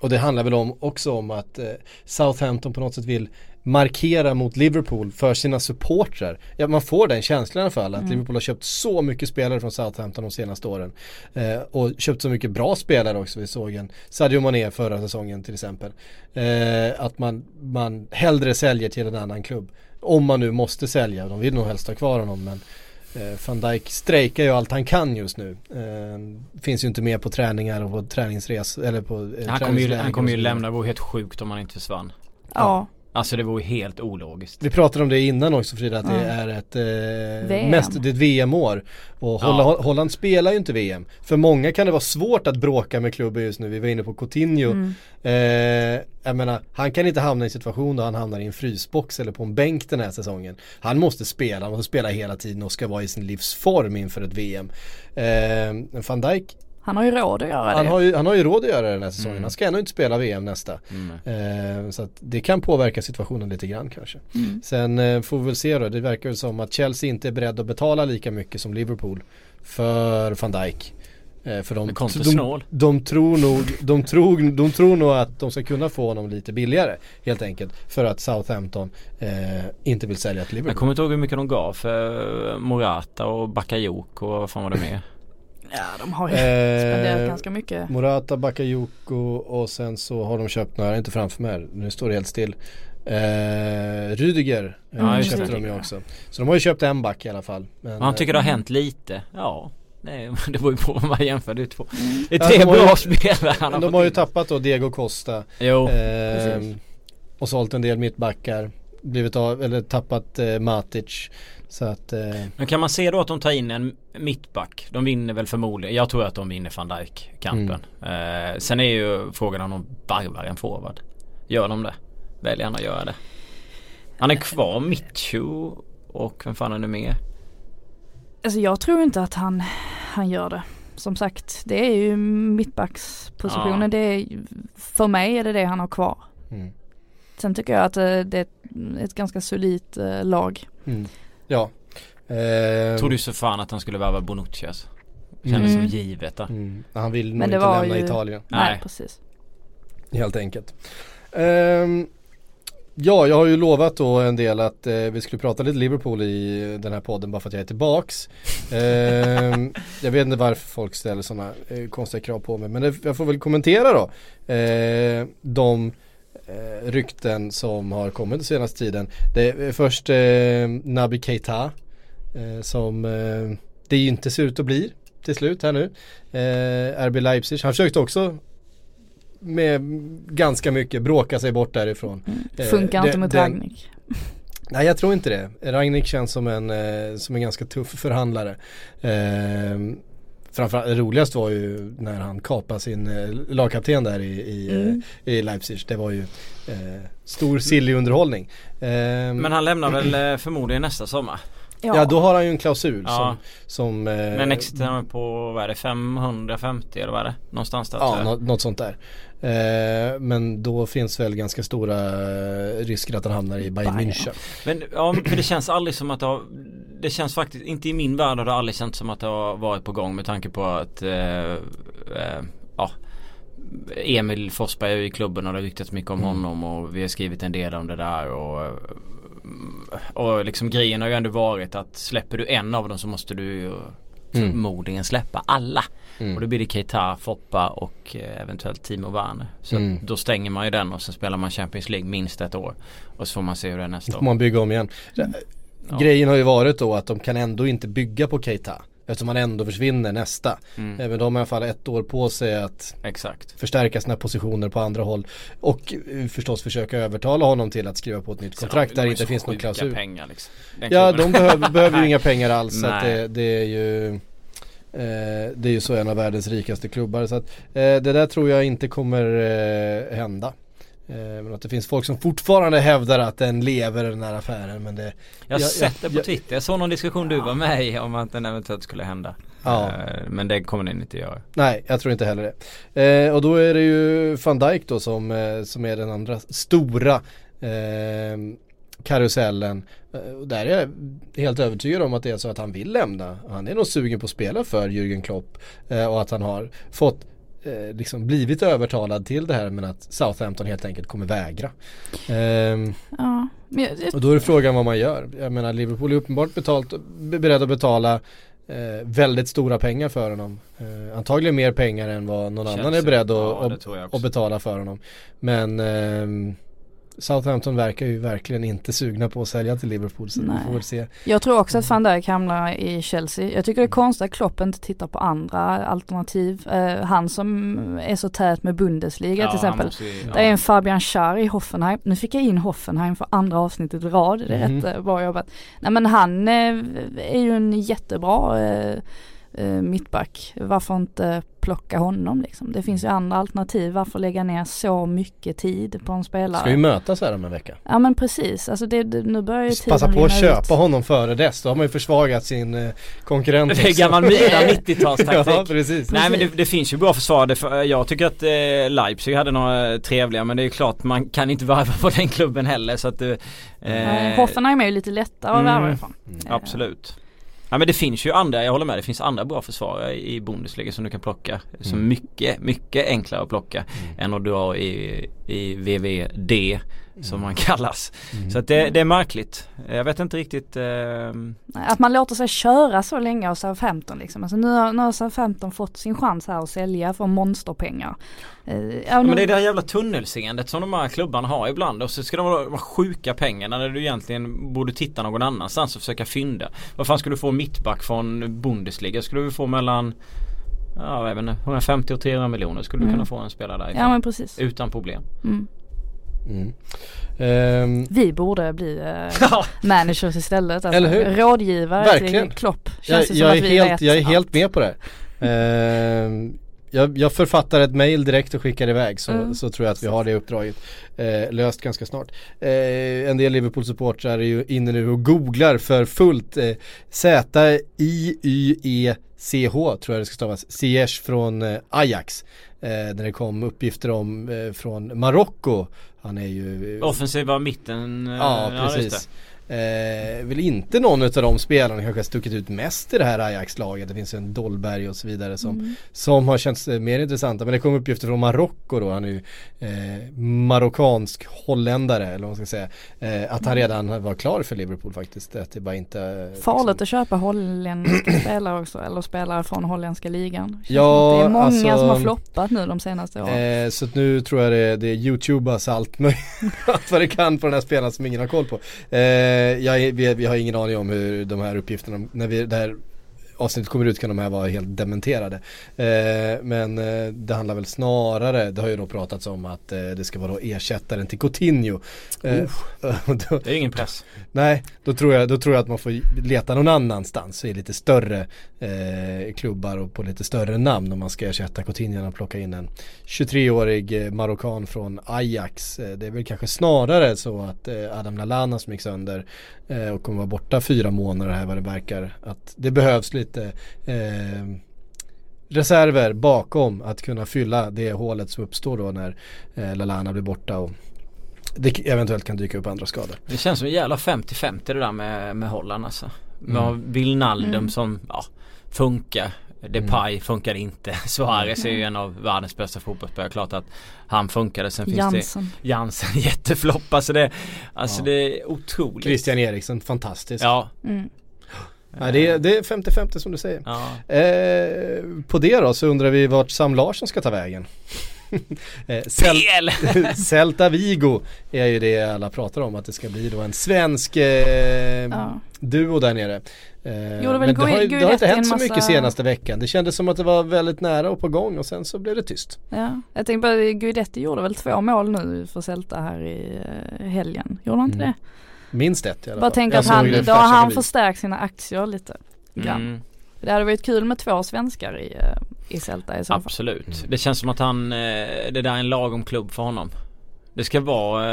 och det handlar väl om, också om att eh, Southampton på något sätt vill markera mot Liverpool för sina supportrar. Ja, man får den känslan i alla fall att Mm. Liverpool har köpt så mycket spelare från Southampton de senaste åren. Eh, och köpt så mycket bra spelare också. Vi såg en Sadio Mané förra säsongen till exempel. Eh, att man, man hellre säljer till en annan klubb. Om man nu måste sälja, de vill nog helst ha kvar honom men Eh, Van Dijk strejkar ju allt han kan just nu. Eh, finns ju inte med på träningar och på träningsres eller på eh, Han kommer ju, han kommer ju lämna, det vore helt sjukt om han inte försvann. Ja, Alltså det vore helt ologiskt. Vi pratade om det innan också Frida, att det Mm. är ett, eh, VM. mest, det är ett VM-år. Och Holland, Ja. Holland spelar ju inte VM. För många kan det vara svårt att bråka med klubben just nu. Vi var inne på Coutinho. Mm. Eh, jag menar, han kan inte hamna i en situation då han hamnar i en frysbox eller på en bänk den här säsongen. Han måste spela, han måste spela hela tiden och ska vara i sin livsform inför ett VM. Eh, van Dijk Han har ju råd att göra Han det. har, ju, han har ju råd att göra det den här säsongen. Mm. Han ska ändå inte spela VM nästa. Mm. Eh, så att det kan påverka situationen lite grann kanske. Mm. Sen eh, får vi väl se då. Det verkar som att Chelsea inte är beredd att betala lika mycket som Liverpool för van Dijk. Eh, för de, de, de, tror nog, de, tror, de tror nog att de ska kunna få honom lite billigare helt enkelt. För att Southampton eh, inte vill sälja till Jag Liverpool. kommer inte ihåg hur mycket de gav för Morata och Bakayoko och vad fan var det mer? Ja, de har ju spenderat Eh, ganska mycket. Morata, Bakayoko och sen så har de köpt några, inte framför mig, nu står det helt still. Eh, Rydiger eh, Ja, just köpte det. de ju också. Så de har ju köpt en back i alla fall. Men, han tycker eh, det har hänt lite. Ja. Nej, det beror ju på vad man jämför. Det är, två. det är Ja, tre de har ju- bra spelare han har de har ju tappat då Diego Costa Jo, eh, precis. och sålt en del mittbackar. Blivit av, eller tappat eh, Matic. Så att eh, Men kan man se då att de tar in en mittback? De vinner väl förmodligen. Jag tror att de vinner van Dijk kampen. Mm. Eh, sen är ju frågan om de varvar en forward. Gör de det? Väljer han att göra det? Han är kvar Mitchu och vem fan är det mer? Alltså jag tror inte att han, han gör det. Som sagt, det är ju mittbackspositionen. Ja. Det är, för mig är det det han har kvar. mm, Sen tycker jag att eh, det är ett, ganska solidt eh, lag. mm, ja. Eh, Tror du så fan att han skulle värva Bonucci alltså? Kändes Mm. som givet där. mm, han vill nog inte lämna ju- Italien. Nej, Nej. precis. Helt enkelt. Ehm, ja, jag har ju lovat då en del att eh, vi skulle prata lite Liverpool i den här podden bara för att jag är tillbaks. Ehm, jag vet inte varför folk ställer sådana eh, konstiga krav på mig men det, jag får väl kommentera då. Eh, de eh, rykten som har kommit den senaste tiden. Det är först eh, Naby Keita eh, som eh, det inte ser ut att bli till slut här nu. Eh, RB Leipzig, han försökte också med ganska mycket bråka sig bort därifrån. Eh, Funkar inte mot Ragnik. Nej jag tror inte det. Ragnik känns som en, eh, som en ganska tuff förhandlare. Eh, framförallt roligast var ju när han kapade sin eh, lagkapten där i, i, Mm. eh, i Leipzig. Det var ju eh, stor silly underhållning. Eh, Men han lämnar väl eh, förmodligen nästa sommar. ja. då har han ju en klausul Ja. som, som eh, Men Exeter är på, vad är det, 550 eller vad är det? Någonstans där Ja, något sånt där. Eh, men då finns väl ganska stora eh, risker att han hamnar i Bayern Bayern. München. Men ja, för det känns aldrig som att det har Det känns faktiskt, inte i min värld har det aldrig känts som att det har varit på gång med tanke på att eh, eh, Ja Emil Forsberg är i klubben och det har ryktats mycket om Mm. honom och vi har skrivit en del om det där och eh, Och liksom grejen har ju ändå varit att släpper du en av dem så måste du Mm. förmodligen släppa alla. Mm. Och då blir det Keita, Foppa och eh, eventuellt Timo Werner. Så Mm. då stänger man ju den och sen spelar man Champions League minst ett år. Och så får man se hur det är Då nästa får år. man bygga om igen. Ja. Grejen har ju varit då att de kan ändå inte bygga på Keita. Eftersom han ändå försvinner nästa. Mm. Men de har i alla fall ett år på sig att Exakt. förstärka sina positioner på andra håll. Och eh, förstås försöka övertala honom till att skriva på ett nytt kontrakt Så, där de det inte så finns någon klausul. pengar liksom. Ja, de behöver, behöver ju inga pengar alls. Så Nej. det, det är ju eh, Det är ju så en av världens rikaste klubbar. Så att eh, det där tror jag inte kommer eh, hända. Eh, men att det finns folk som fortfarande hävdar att den lever den här affären. Men det, Jag har jag- sett det på jag- Twitter. Jag såg någon diskussion du var med i om att den eventuellt skulle hända. Ja. Eh, Men det kommer den inte göra. Nej, jag tror inte heller det. Eh, och då är det ju van Dijk då som, som är den andra stora karusellen. Där är jag helt övertygad om att det är så att han vill lämna. Han är nog sugen på att spela för Jürgen Klopp. Och att han har fått eh, liksom blivit övertalad till det här men att Southampton helt enkelt kommer vägra. Ehm, Ja, men jag, jag, och då är frågan vad man gör. Jag menar Liverpool är uppenbart betalt, be- beredd att betala eh, väldigt stora pengar för honom. Eh, antagligen mer pengar än vad någon annan är Chelsea. beredd att, Ja, att, att betala för honom. Men ehm, Southampton verkar ju verkligen inte sugna på att sälja till Liverpool så Nej. vi får väl se. jag tror också att van Dijk hamnar i Chelsea. Jag tycker det är konstigt att Klopp inte tittar på andra alternativ. Eh, han som är så tät med Bundesliga Ja, till exempel. ju- ja. Det är en Fabian Schär i Hoffenheim. Nu fick jag in Hoffenheim för andra avsnittet i rad. Det är Mhm. rätt bra jobbat. Nej men han eh, är ju en jättebra eh, eh, mittback. Varför inte plocka honom liksom? Det finns ju andra alternativ. Varför lägga ner så mycket tid på en spelare? Ska ju mötas här om en vecka. Ja men precis, alltså det, det, nu börjar ju tiden Passa på att köpa ut. honom före dess. Då har man ju försvagat sin eh, konkurrent Det är gammal Milan 90-talstaktik. Ja precis. Nej men det, det finns ju bra försvar. Det, för, jag tycker att eh, Leipzig hade några trevliga men det är ju klart man kan inte varva på den klubben heller så att eh, Hoffenheim är ju lite lättare att Mm. värva ifrån. Eh, Absolut. Ja men det finns ju andra, jag håller med, det finns andra bra försvarare i Bundesliga som du kan plocka. Som Mm. mycket, mycket enklare att plocka än att dra i, i VVD som man kallas. Mm. Så att det, det är märkligt. Jag vet inte riktigt eh, Att man låter sig köra så länge av Southampton liksom. Alltså nu har, nu har Southampton fått sin chans här att sälja för monsterpengar. Eh, ja, Ja, men det är det här jävla tunnelseendet som de här klubbarna har ibland och så ska de vara sjuka pengar när du egentligen borde titta någon annanstans och försöka fynda. Vad fan skulle du få mittback från Bundesliga? Skulle du få mellan Ja jag vet inte, 150 och 300 miljoner skulle du Mm. kunna få en spelare därifrån. Ja men precis. Utan problem. Mm. Mm. Ehm, Vi borde bli eh, managers istället. Alltså, Eller hur? Rådgivare Verkligen. till Klopp. jag, Känns det som jag, att är vi helt, vet jag är helt med på det. Ehm, jag, jag författar ett mail direkt och skickar iväg så, Mm. så tror jag att vi har det uppdraget eh, löst ganska snart. Eh, en del Liverpool-supportrar är ju inne nu och googlar för fullt eh, Z-I-Y-E-C-H tror jag det ska stavas. Ziyech från eh, Ajax. Eh, när det kom uppgifter om eh, från Marocko. Han är ju Offensiva mitten. eh, Ja, precis. Eh, väl inte någon av de spelarna kanske har stuckit ut mest i det här Ajax-laget. Det finns en Dolberg och så vidare som, Mm. som har känts eh, mer intressanta. Men det kom uppgifter från Marocko då. Han är ju eh, marockansk holländare eller vad man ska säga. Eh, att han redan var klar för Liverpool faktiskt. Att det bara inte eh, Farligt att köpa holländska spelare också eller spelare från holländska ligan. Känns Ja, det är många alltså- som har floppat nu de senaste åren. Eh, så att nu tror jag det, det youtubas allt möjligt, allt vad det kan på den här spelaren som ingen har koll på. Eh, Eh, jag, vi, vi har ingen aning om hur de här uppgifterna, när vi, det här avsnittet kommer ut kan de här vara helt dementerade. Eh, men eh, det handlar väl snarare, det har ju då pratats om att eh, det ska vara då ersättaren till Coutinho. Eh, då, Det är ingen press. Nej, då tror, jag, då tror jag att man får leta någon annanstans i lite större eh, klubbar och på lite större namn om man ska ersätta Coutinho och plocka in en 23-årig eh, marockan från Ajax. Det är väl kanske snarare så att Adam Lallana som gick sönder och kommer vara borta fyra månader här vad det verkar. Att det behövs lite eh, reserver bakom att kunna fylla det hålet som uppstår då när eh, Lallana blir borta och det eventuellt kan dyka upp andra skador. Det känns som en jävla 50-50 det där med, med Holland alltså. Har Mm. Wijnaldum Mm. som ja, funkar. Depay funkar inte. Suarez är ju en av världens bästa fotbollsspelare. Klart att han funkade. Sen finns det Jansen. Jansen jätteflopp. Alltså det, alltså Ja. det är otroligt. Christian Eriksen, fantastisk. Ja. Mm. Nej, det, är, det är 50-50 som du säger. ja. Eh, på det då så undrar vi vart Sam Larsson ska ta vägen. eh, Cel Fel! Celta Vigo är ju det alla pratar om att det ska bli då en svensk eh, Ja. duo där nere. Eh, Gjorde väl men det har, ju- det har inte hänt så massa- mycket senaste veckan. Det kändes som att det var väldigt nära och på gång och sen så blev det tyst. Ja, jag tänkte bara Guidetti gjorde väl två mål nu för Celta här i eh, helgen. Gjorde han inte Mm. det? Minst ett i alla Bara fall. tänker Jag att han, flasha har han förstärkt sina aktier lite grann. Mm, Det hade varit kul med två svenskar i, eh, i Celta i så fall. absolut. Mm. Det känns som att han, eh, det där är en lagom klubb för honom. Det ska vara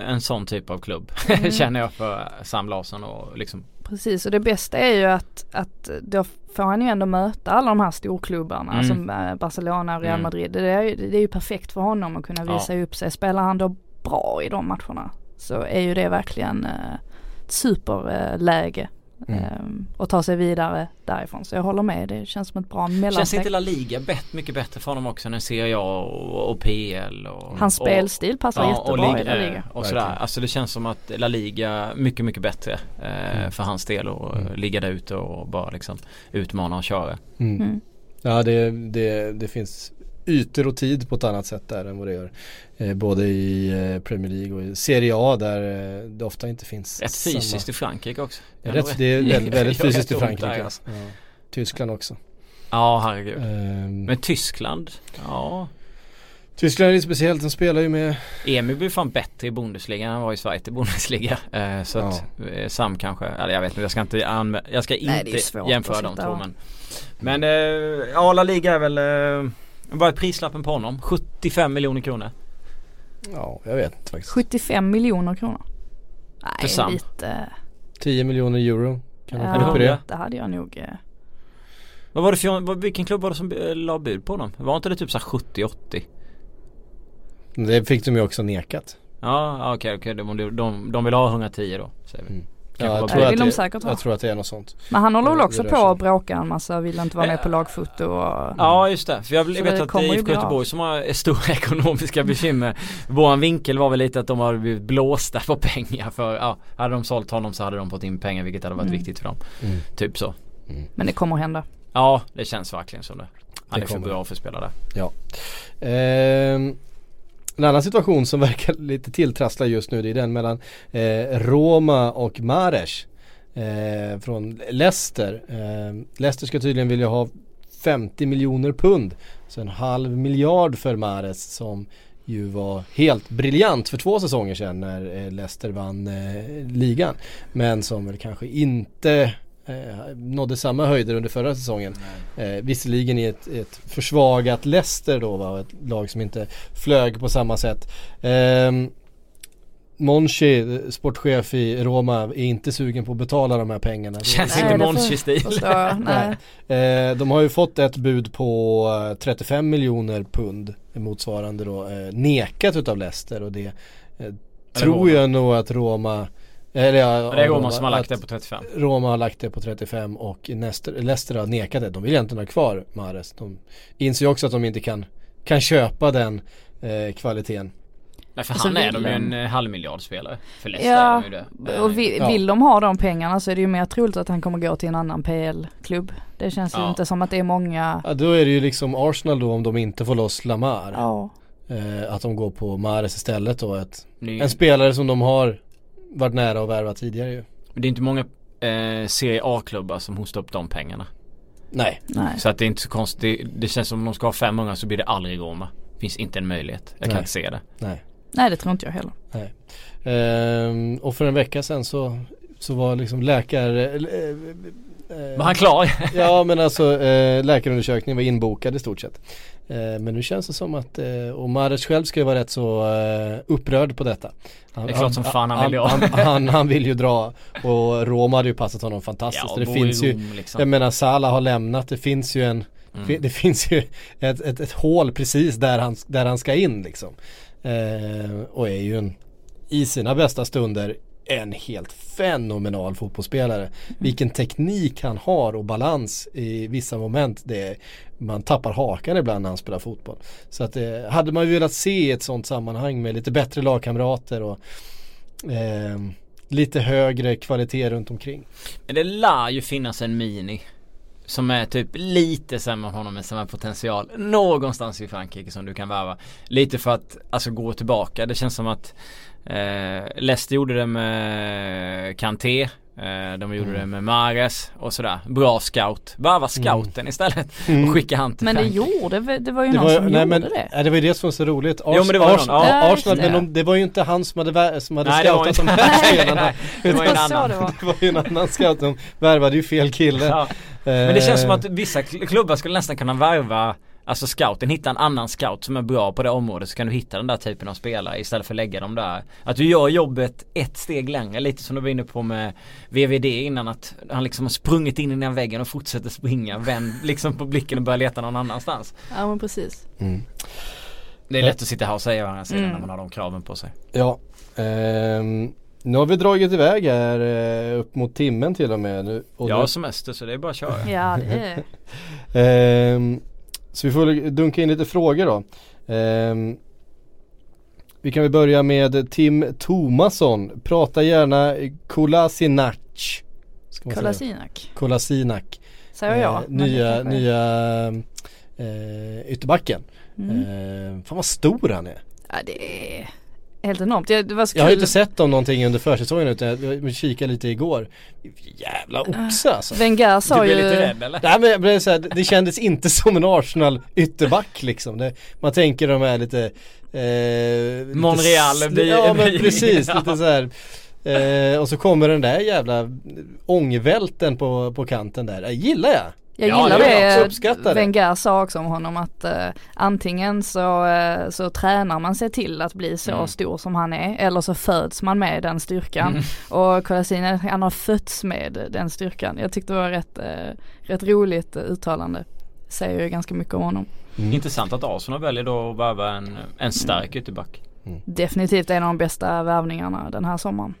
eh, en sån typ av klubb. Mm. Känner jag för Sam Larsson och liksom Precis och det bästa är ju att, att då får han ju ändå möta alla de här storklubbarna Mm. som Barcelona och Real Mm. Madrid. Det är, ju, det är ju perfekt för honom att kunna visa upp sig. Spelar han då bra i de matcherna så är ju det verkligen eh, ett superläge. Mm. ehm, och ta sig vidare därifrån. Så jag håller med, det känns som ett bra Känns mellansteg. inte La Liga bett, mycket bättre för honom också än Serie A och, och PL och Hans och, spelstil passar ja, jättebra och i La Liga. Och sådär. Verkligen. Alltså det känns som att La Liga mycket mycket bättre eh, Mm. för hans del och Mm. ligga där ute och bara liksom utmana och köra. Mm. Mm. Ja det, det, det finns ytor och tid på ett annat sätt där än vad det gör. Eh, både i eh, Premier League och i Serie A där eh, det ofta inte finns Rätt samma- fysiskt i Frankrike också. Ja, rätt, det är väldigt, väldigt fysiskt i Frankrike. där, alltså. ja. Tyskland också. Ja herregud. Ehm, Men Tyskland, ja. Tyskland är lite speciellt, de spelar ju med Emil blir fan bättre i Bundesliga än han var i Sverige i Bundesliga. Eh, så att eh, Sam kanske, eller jag vet inte, jag ska inte, anvä- jag ska Nej, det är inte svårt jämföra de två men Men eh, ja, La Liga är väl, eh, vad är prislappen på honom? 75 miljoner kronor. Ja, jag vet inte faktiskt 75 miljoner kronor. För Nej, Sam. lite. 10 miljoner euro Kan man upp i det? det hade jag nog. eh, Vad var det för, vad, vilken klubb var det som eh, la bud på honom? Var inte det typ så här 70-80? Det fick de ju också nekat Ja, ja, okej okej, de, de, de vill ha 110 då säger vi. Mm. Ja, jag, det tror vill att de det, säkert ha. jag tror att det är något sånt. Men han håller väl Det- också det på att bråka en massa, vill inte vara med på lagfoto och Ja just det, för jag Så vet det att det kommer är IFK. Göteborg som har stora ekonomiska bekymmer. Våran vinkel var väl lite att de hade blivit blåsta på pengar för, ja, hade de sålt honom så hade de fått in pengar vilket hade varit Mm. viktigt för dem. Mm. Typ så. Men det kommer hända. Ja, det känns verkligen som det. Han Det är för bra för att spela där. Ehm, en annan situation som verkar lite tilltrasslad just nu det är den mellan eh, Roma och Mares eh, Från Leicester. Eh, Leicester ska tydligen vilja ha 50 miljoner pund Så en halv miljard för Mares som ju var helt briljant för två säsonger sedan när eh, Leicester vann eh, ligan. Men som väl kanske inte eh, nådde samma höjder under förra säsongen Eh, visserligen i ett, ett försvagat Leicester då va, ett lag som inte flög på samma sätt. Eh, Monchi, eh, sportchef i Roma, är inte sugen på att betala de här pengarna. Känns Nej, inte Monchi-stil. Nej. Eh, de har ju fått ett bud på eh, 35 miljoner pund motsvarande då eh, nekat utav Leicester och det eh, tror jag nog att Roma eller ja, Det är Roma som har lagt det på 35 Roma har lagt det på 35 och Leicester, Leicester har nekat det. De vill egentligen ha kvar Mahrez. De inser ju också att de inte kan, kan köpa den eh, kvaliteten. Nej för Alltså, han är de ju en eh, halvmiljardspelare För Leicester Ja, är de ju det och vi, Ja. vill de ha de pengarna så är det ju mer troligt att han kommer gå till en annan PL-klubb. Det känns ju Ja. inte som att det är många, Ja, då är det ju liksom Arsenal då om de inte får loss Lamar. ja. Eh, att de går på Mahrez istället då. Ett, Ny- en spelare som de har varit nära att värva tidigare ju. Men det är inte många eh, Serie A-klubbar som hostar upp de pengarna Nej. Nej. Så att det är inte så konstigt Det, det känns som om de ska ha 500 så blir det aldrig Roma Finns inte en möjlighet Jag kan Nej. inte se det Nej. Nej det tror inte jag heller. Ehm, och för en vecka sedan så, så var liksom läkare... eh, eh, Var han klar? Ja men alltså eh, läkarundersökningen var inbokad i stort sett. Eh, men nu känns det som att, eh, och Mares själv ska ju vara rätt så eh, upprörd på detta. Han, Det är klart som fan han vill dra. han, han, han vill ju dra och Roma hade ju passat honom fantastiskt. Ja, det finns ju, liksom. jag menar Salah har lämnat, det finns ju en Mm. Det finns ju ett, ett, ett hål precis där han, där han ska in liksom. Eh, och är ju en, i sina bästa stunder en helt fenomenal fotbollsspelare. Vilken teknik han har och balans i vissa moment. Det är, man tappar hakan ibland när han spelar fotboll. Så att eh, hade man velat se ett sånt sammanhang med lite bättre lagkamrater och eh, lite högre kvalitet runt omkring. Men det lär ju finnas en mini Som är typ lite sämre än honom med samma potential Någonstans i Frankrike som du kan värva Lite för att alltså gå tillbaka Det känns som att Leicester gjorde det med Kanté eh, De gjorde Mm. det med Mares och sådär Bra scout Värva scouten istället Mm. och skicka han till Men det gjorde, det var ju Det någon var, som nej, gjorde men, det. Ja, det var ju det som var så roligt. Ars, Jo, men det var Ars, någon, ja. Ja, Arsenal, just men det. de, det var ju inte han som hade, som hade Nej det var scoutat inte de här nej, spelarna. nej, Det var ju en Det annan det var. Det ju en annan scout, de värvade ju fel kille. ja. Men det känns som Eh, att vissa kl- klubbar skulle nästan kunna värva Alltså scouten, hitta en annan scout som är bra på det området så kan du hitta den där typen av spelare istället för att lägga dem där. Att du gör jobbet ett steg längre, lite som du var inne på med VVD innan att han liksom har sprungit in i den väggen och fortsätter springa, vänd liksom på blicken och börjar leta någon annanstans. Ja men precis. Mm. Det är lätt att sitta här och säga vad han säger Mm. när man har de kraven på sig. Ja. ehm, nu har vi dragit iväg här eh, upp mot timmen till och med. Nu, och Jag har semester så det är bara att köra. Ja det är, Ehm, så vi får dunka in lite frågor då. Ehm, vi kan väl börja med Tim Tomasson. Prata gärna Kolasinac. Kolasinac. Kolasinac. Säger jag. Eh, nya nya eh, ytterbacken. Mm. Eh, fan vad stor han är. Ja det är helt enormt. Det, det var så Jag har ju inte sett dem någonting under försäsongen utan jag kikade lite igår. Jävla oxe alltså. Wenger sa Du blev ju... lite rädd eller? Nej men jag blev så här, det kändes inte som en Arsenal ytterback liksom. Det, man tänker de är lite eh, lite Monreal sl- blir- Ja men precis, ja. lite så här. Eh, och så kommer den där jävla ångvälten på, på kanten där. Jag gillar jag. Jag Ja, gillar det. Wenger sa också om honom att eh, antingen så, eh, så tränar man sig till att bli så Mm. stor som han är eller så föds man med den styrkan. Mm. Och Kolasinac han har fötts med den styrkan. Jag tyckte det var rätt, eh, rätt roligt uttalande. Säger ju ganska mycket om honom. Intressant att Arsenal väljer då att värva en, en stark ytterback. Definitivt en av de bästa värvningarna den här sommaren.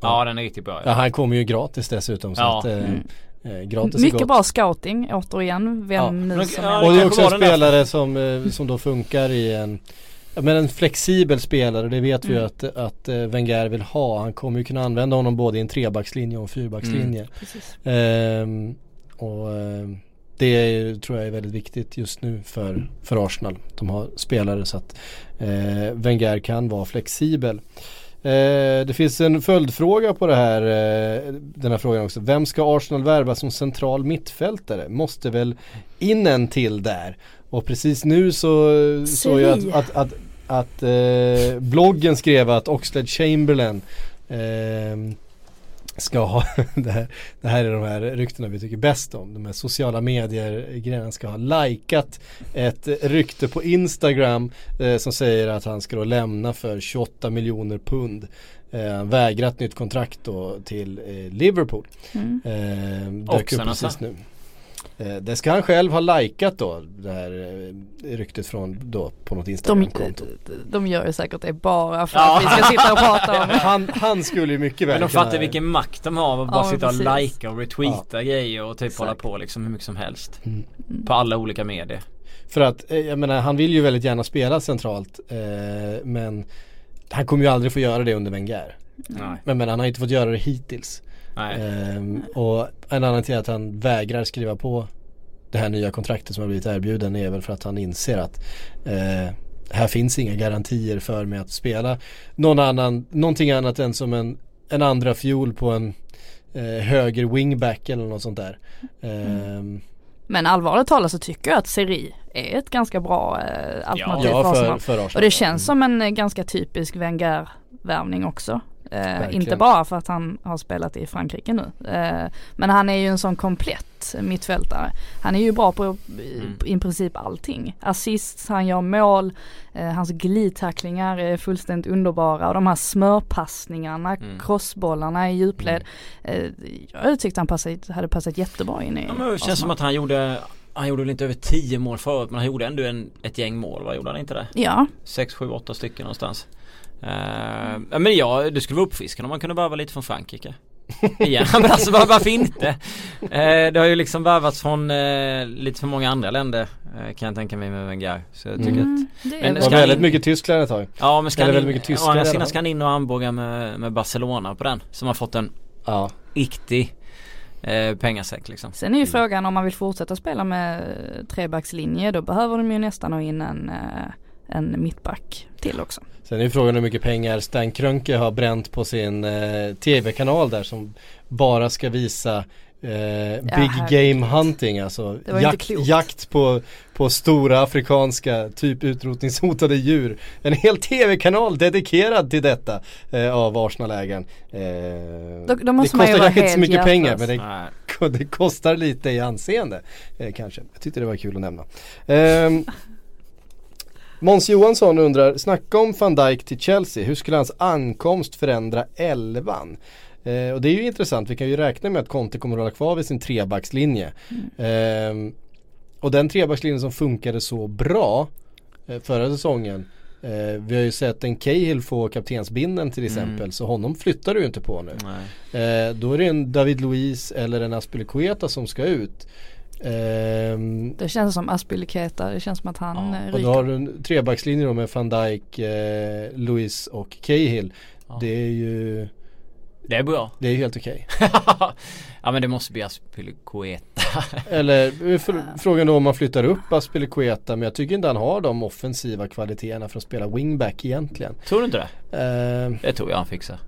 Ja den är riktigt bra. Ja han kommer ju gratis dessutom så Ja. att eh, Mm. Eh, gratis är Mycket bra scouting återigen. Vem Ja. nu som ja, är- Och det är också en spelare som, eh, som då funkar i en men en flexibel spelare, det vet vi ju Mm. att, att eh, Wenger vill ha. Han kommer ju kunna använda honom både i en trebackslinje och en fyrbackslinje. Mm. Precis. Ehm, och ehm, det tror jag är väldigt viktigt just nu för, för Arsenal. De har spelare så att eh, Wenger kan vara flexibel. Eh, det finns en följdfråga på det här, eh, den här frågan också. Vem ska Arsenal värva som central mittfältare? Måste väl in en till där? Och precis nu så såg jag att, att, att, att eh, bloggen skrev att Oxlade Chamberlain ehm, ska ha, det här, det här är de här ryktena vi tycker bäst om, de här sociala medier grejerna ska ha likat ett rykte på Instagram eh, som säger att han ska då lämna för 28 miljoner pund. Eh, ett nytt kontrakt då till eh, Liverpool. Mm. Eh, dök upp Oxen precis alltså. nu. Eh, det ska han själv ha likat då, det här eh, ryktet från då på något De, Instagram-konto. de gör ju säkert det bara för Ja. att vi ska sitta och prata om Han, han skulle ju mycket väl Men de kunna- fattar vilken makt de har att Ja, bara men sitta och likea och retweeta grejer och typ Exakt. hålla på liksom hur mycket som helst. Mm. På alla olika medier. För att, eh, jag menar han vill ju väldigt gärna spela centralt eh, men han kommer ju aldrig få göra det under Wenger. Nej. Men, men han har inte fått göra det hittills. Ehm, och en annan till att han vägrar skriva på det här nya kontraktet som har blivit erbjuden är väl för att han inser att eh, här finns inga garantier för mig att spela någon annan, någonting annat än som en, en andra fjol på en eh, höger wingback eller något sånt där. Ehm, Men allvarligt talat så tycker jag att Seri är ett ganska bra eh, alternativ ja, för Arsenal. för Arsenal. Och det känns som en eh, ganska typisk Wenger-värvning också. Eh, inte bara för att han har spelat i Frankrike nu. Eh, men han är ju en sån komplett mittfältare. Han är ju bra på i, Mm. i princip allting. Assist, han gör mål, eh, hans glidtacklingar är fullständigt underbara och de här smörpassningarna, Mm. crossbollarna i djupled. Eh, jag tyckte han passade, hade passat jättebra in i Ja, men det känns som att han gjorde Han gjorde väl inte över 10 mål förut men han gjorde ändå en, ett gäng mål, vad gjorde han inte det? Ja, 6, 7, 8 stycken någonstans uh, Men ja, det skulle vara uppfriskande om man kunde värva lite från Frankrike Igen, men alltså var, varför inte? Eh, det har ju liksom värvats från eh, lite för många andra länder Kan jag tänka mig med Wenger Så jag tycker Mm. mm, det är Men Det var väldigt mycket Tyskland ett tag. att Ja men ska Eller han väldigt in, mycket tyskar å andra sidan ska han in och armbåga med, med Barcelona på den Som har fått en Ja. riktig eh, pengasäck liksom Sen är ju frågan om man vill fortsätta spela med trebackslinje då behöver de ju nästan ha in en, eh, en mittback till också. Sen är ju frågan hur mycket pengar Stan Krönke har bränt på sin eh, tv-kanal där som bara ska visa eh, Big herregud. Game Hunting alltså jakt, jakt på, på stora afrikanska typ utrotningshotade djur. En hel tv-kanal dedikerad till detta eh, av Arsenal-ägaren. Eh, Då- då det kostar kanske inte så mycket pengar men hjärtlös. det, det kostar lite i anseende eh, kanske. Jag tyckte det var kul att nämna. Måns Johansson undrar, snacka om van Dijk till Chelsea, hur skulle hans ankomst förändra elvan? Eh, och det är ju intressant, vi kan ju räkna med att Conte kommer att hålla kvar vid sin trebackslinje. Ehm, och den trebackslinjen som funkade så bra eh, förra säsongen eh, vi har ju sett en Cahill få kaptensbinden till exempel Mm. så honom flyttar du ju inte på nu. Eh, då är det en David Luiz eller en Aspilicueta som ska ut. Ehm, Det känns som Aspilicueta, det känns som att han Ja, eh, och då har du en trebackslinje då med van Dijk, eh, Luiz och Cahill. Ja. Det är ju Det är bra. Det är ju helt okej. ja men det måste bli Aspilicueta. Eller eh, frågan då om man flyttar upp Aspilicueta men jag tycker inte han har de offensiva kvaliteterna för att spela wingback egentligen. Tror du inte det? Eh, Det tror jag han fixar.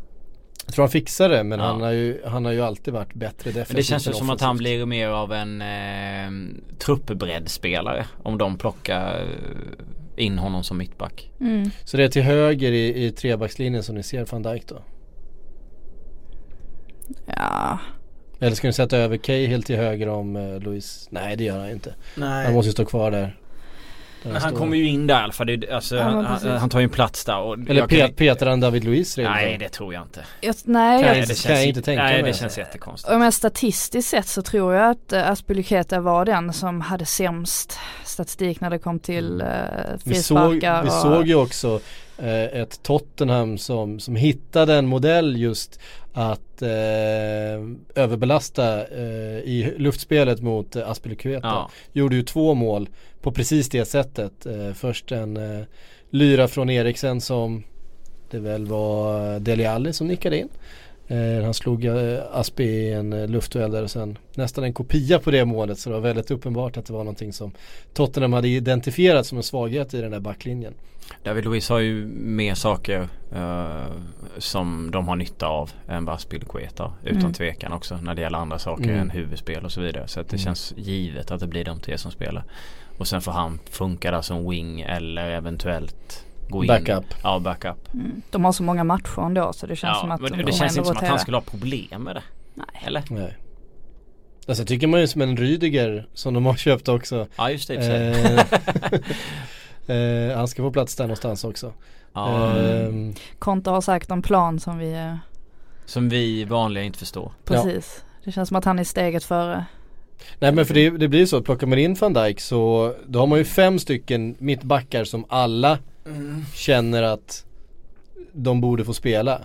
Jag tror han fixar det men Ja. han, har ju, han har ju alltid varit bättre defensivt Men det känns ju som att han blir mer av en eh, truppbreddspelare. Om de plockar in honom som mittback. Mm. Så det är till höger i, i trebackslinjen som ni ser van Dijk då? Ja, Eller ska ni sätta över Cahill till höger om eh, Luis? Nej det gör han inte. Han måste ju stå kvar där. Men han står. kommer ju in där i alla fall. Det, alltså, Ja, han, han, han tar ju en plats där. Och Eller jag kan- pet, petar han David Luiz redan? Nej det tror jag inte. jag, nej, Kan jag, jag- kan jag inte tänka nej, mig. det känns jättekonstigt. Och men statistiskt sett så tror jag att uh, Aspilicueta var den som hade sämst statistik när det kom till uh, Vi såg, frisparkar. vi och- såg ju också eh, ett Tottenham som, som hittade en modell just att eh, överbelasta eh, i luftspelet mot eh. Ja. Gjorde ju två mål på precis det sättet. Eh, först en eh, lyra från Eriksen som det väl var Dele Alli som nickade in. Eh, han slog eh, Aspi i en eh, luftduell där och sen nästan en kopia på det målet så det var väldigt uppenbart att det var någonting som Tottenham hade identifierat som en svaghet i den där backlinjen. David Luiz har ju mer saker eh, som de har nytta av än vad Aspilicueta utan Mm. tvekan också när det gäller andra saker Mm. än huvudspel och så vidare. Så att det Mm. känns givet att det blir de tre som spelar. Och sen får han funka där som wing eller eventuellt gå in. Backup. Ja, backup. Mm. De har så många matcher ändå så det känns Ja, som att men de det känns inte som att han skulle ha problem med det. Nej. Eller? Nej. Alltså tycker man ju som en Rydiger som de har köpt också. Ja just det. Eh, eh, han ska få plats där någonstans också. ja, Ehm, Konto har sagt en plan som vi, eh, Som vi vanliga inte förstår. precis. Det känns som att han är steget före. Nej men för det, det blir ju så, plockar man in van Dijk så då har man ju fem stycken mittbackar som alla känner att de borde få spela.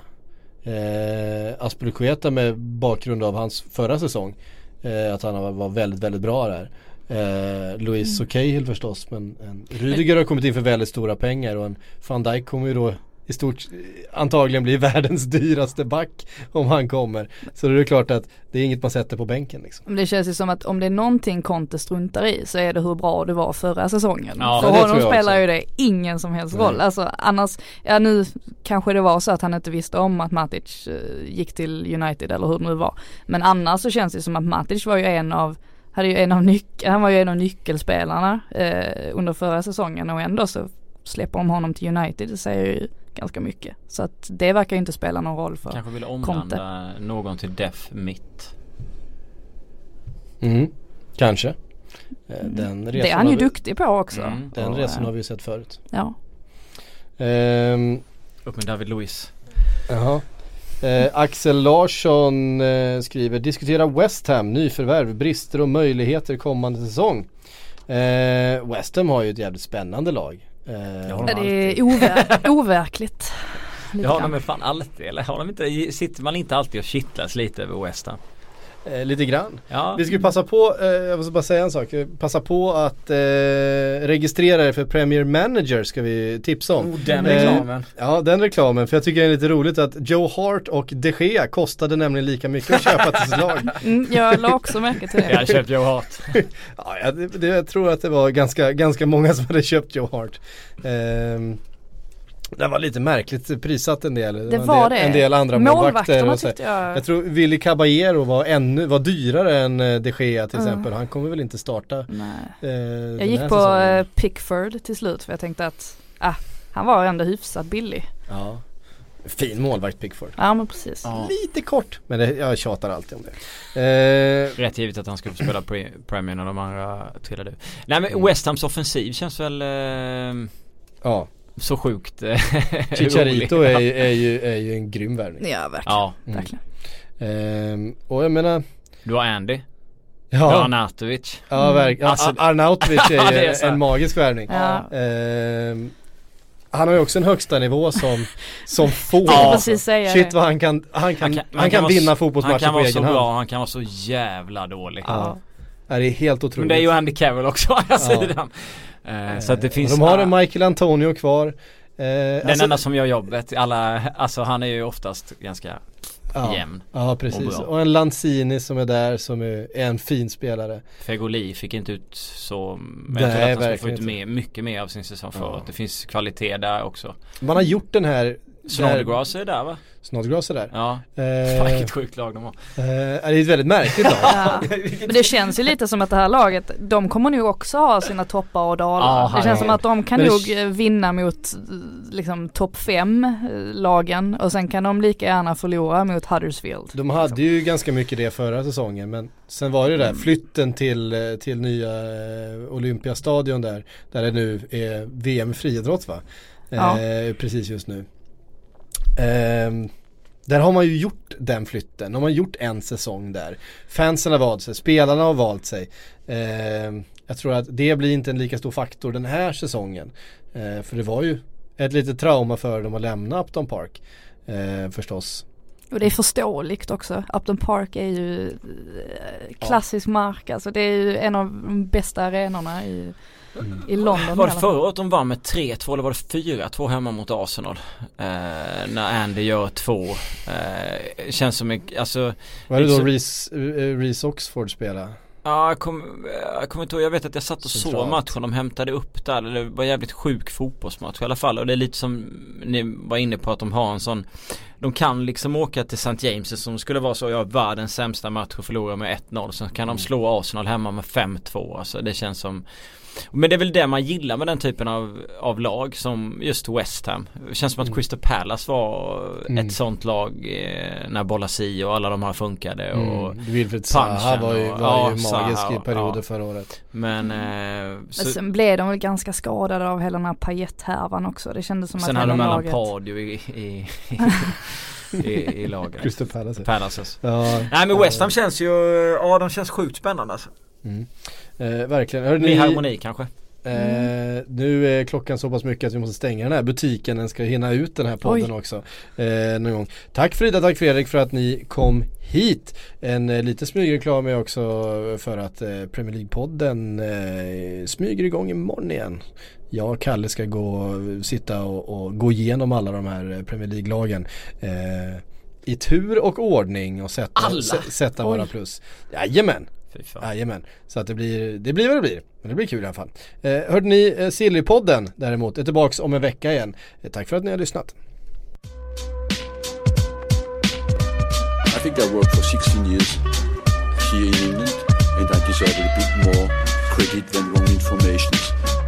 Eh, Aspilicueta med bakgrund av hans förra säsong, eh, att han var- väldigt, väldigt bra där. Eh, Luis och Cahill förstås men en Rydiger har kommit in för väldigt stora pengar och en van Dijk kommer ju då i stort antagligen bli världens dyraste back om han kommer. Så då är det klart att det är inget man sätter på bänken liksom. Men det känns ju som att om det är någonting Conte struntar i så är det hur bra det var förra säsongen. Ja, För det honom spelar också. ju det ingen som helst Nej. roll. Alltså annars, ja nu kanske det var så att han inte visste om att Matic eh, gick till United eller hur det nu var. Men annars så känns det som att Matic var ju en av hade ju en av nyc- han var ju en av nyckelspelarna eh, under förra säsongen och ändå så släpper de honom till United. Det säger ju ganska mycket. Så att det verkar ju inte spela någon roll för Kanske vill omvandla någon till def mitt. Mm, kanske. Eh, Den resan, Det är han ju vi, duktig på också. Mm. den Och, resan har vi ju sett förut. Ja. Ehm, Upp med David Luiz. Jaha. Eh, Axel Larsson eh, skriver diskutera West Ham, nyförvärv, brister och möjligheter kommande säsong. Eh, West Ham har ju ett jävligt spännande lag. Eh, de det är over- overkligt. Ja grann. de fan alltid, eller har de inte, sitter man inte alltid och kittlas lite över West Ham? Eh, lite grann. Ja. Vi ska passa på, eh, jag måste bara säga en sak, passa på att eh, registrera er för Premier Manager ska vi tipsa om. Oh, den Eh, reklamen. Ja den reklamen, för jag tycker det är lite roligt att Joe Hart och De Gea kostade nämligen lika mycket att köpa till sitt lag. Mm, jag la också märke till Jag det. hade köpt Joe Hart. Ja, jag, det, det, jag tror att det var ganska, ganska många som hade köpt Joe Hart. Det var lite märkligt prissatt en del. Det en var del, det. En del andra målvakter. Tyckte jag. Jag tror Willy Caballero var ännu, var dyrare än eh, De Gea till Mm. exempel. Han kommer väl inte starta Nej. eh, Jag gick på säsongen. eh, Pickford till slut för jag tänkte att ah, han var ändå hyfsat billig. Ja. Fin målvakt Pickford. Ja men precis. Ja. Lite kort, men det, jag tjatar alltid om det. Eh, Rätt givet att han skulle spela pre- Premier när de andra trillade. Nej men West Hams offensiv känns väl eh, ja, så sjukt eh, Chicharito är, är, ju, är ju en grym värvning. Ja verkligen. Ja, Mm. verkligen. Ehm, och jag menar, du har Andy. ja. Du har Arnautovic. Ja verkligen. Alltså- Ar- Arnautovic är, Ja, är ju så. en magisk värvning. Ja. Ehm, han har ju också en högsta nivå som, som få. Säga Shit vad han kan, han kan, han kan, vara vinna s- fotbollsmatcher Han kan på vara egen så hand. bra, han kan vara så jävla dålig. Ja. Ja, det är helt otroligt. Men det är ju Andy Carroll också å andra Ja. sidan. Eh, så att det finns De har en Michael Antonio kvar. Eh, Den alltså, enda som gör jobbet, alla, alltså han är ju oftast ganska Ja. jämn. Ja precis, Och och en Lanzini som är där som är en fin spelare. Fegoli fick inte ut så, men Nej, jag tror att han skulle få ut mer, mycket mer av sin säsong Ja. förut. Det finns kvalitet där också. Man har gjort den här Snodgrass är där va? Snodgrass är där. Ja. Eh, Fan vilket sjukt lag de har. eh, det är ett väldigt märkligt lag. Ja. Men det känns ju lite som att det här laget, de kommer nog också ha sina toppar och dalar. Ja, det känns som att de kan Men nog vinna mot liksom topp fem eh, lagen och sen kan de lika gärna förlora mot Huddersfield. De hade ju ganska mycket det förra säsongen men sen var det där flytten till, eh, till nya eh, Olympiastadion där, där det nu är VM friidrott va? Ja. Eh, precis just nu. Eh, där har man ju gjort den flytten, de har gjort en säsong där. Fansen har valt sig, spelarna har valt sig. Eh, jag tror att det blir inte en lika stor faktor den här säsongen. Eh, för det var ju ett litet trauma för dem att lämna Upton Park. Eh, förstås. Och det är förståeligt också. Upton Park är ju klassisk klassisk mark, alltså det är ju en av de bästa arenorna i, i London. Var det förra året de vann med 3-2 eller var det 4-2 hemma mot Arsenal? Eh, när Andy gör två. Eh, känns som alltså Var det då Liksom- Reece, eh, Reece Oxford spela? Ja, jag kommer jag kommer inte ihåg, jag vet att jag satt och såg matchen, de hämtade upp där, det var en jävligt sjuk fotbollsmatch i alla fall och det är lite som ni var inne på att de har en sån De kan liksom åka till St. James som skulle vara så, ja världens sämsta match och förlora med 1-0 Sen kan de slå Arsenal hemma med 5-2 alltså det känns som Men det är väl det man gillar med den typen av, av lag som just West Ham Det känns som att Crystal Palace var Mm. ett sånt lag eh, när Bolasi och alla de här funkade och Mm. Wilfred Zaha var ju, var ju ja, magisk Zaha, i perioder ja. förra året. Men, eh, Men så, sen blev de väl ganska skadade av hela den här Payet-härvan också. Det kändes som sen att hade de hela mellan laget... Pardew i, i, i, i, i laget. Crystal Palace. Palaces. Ja, Nej men West Ham känns ju, ja de känns sjukt spännande alltså. mm. Eh, verkligen. Hörde Ny ni, harmoni kanske. eh, nu är klockan så pass mycket att vi måste stänga den här butiken. Den ska hinna ut den här podden Oj. också. Eh, någon gång. Tack Frida, tack Fredrik för att ni kom hit. En eh, lite smygreklam är också för att eh, Premier League-podden eh, smyger igång imorgon igen. Jag och Kalle ska gå, sitta och, och gå igenom alla de här eh, Premier League-lagen. Eh, I tur och ordning och sätta, Alla? sätta Oj. våra plus. Jajamän! Jajamän, så att det blir, det blir vad det blir. Men det blir kul i alla fall. Eh, hörde ni eh, Sillypodden däremot är tillbaks om en vecka igen. Eh, tack för att ni har lyssnat. I think I worked for 16 years here in England and I deserve a bit more credit than wrong information.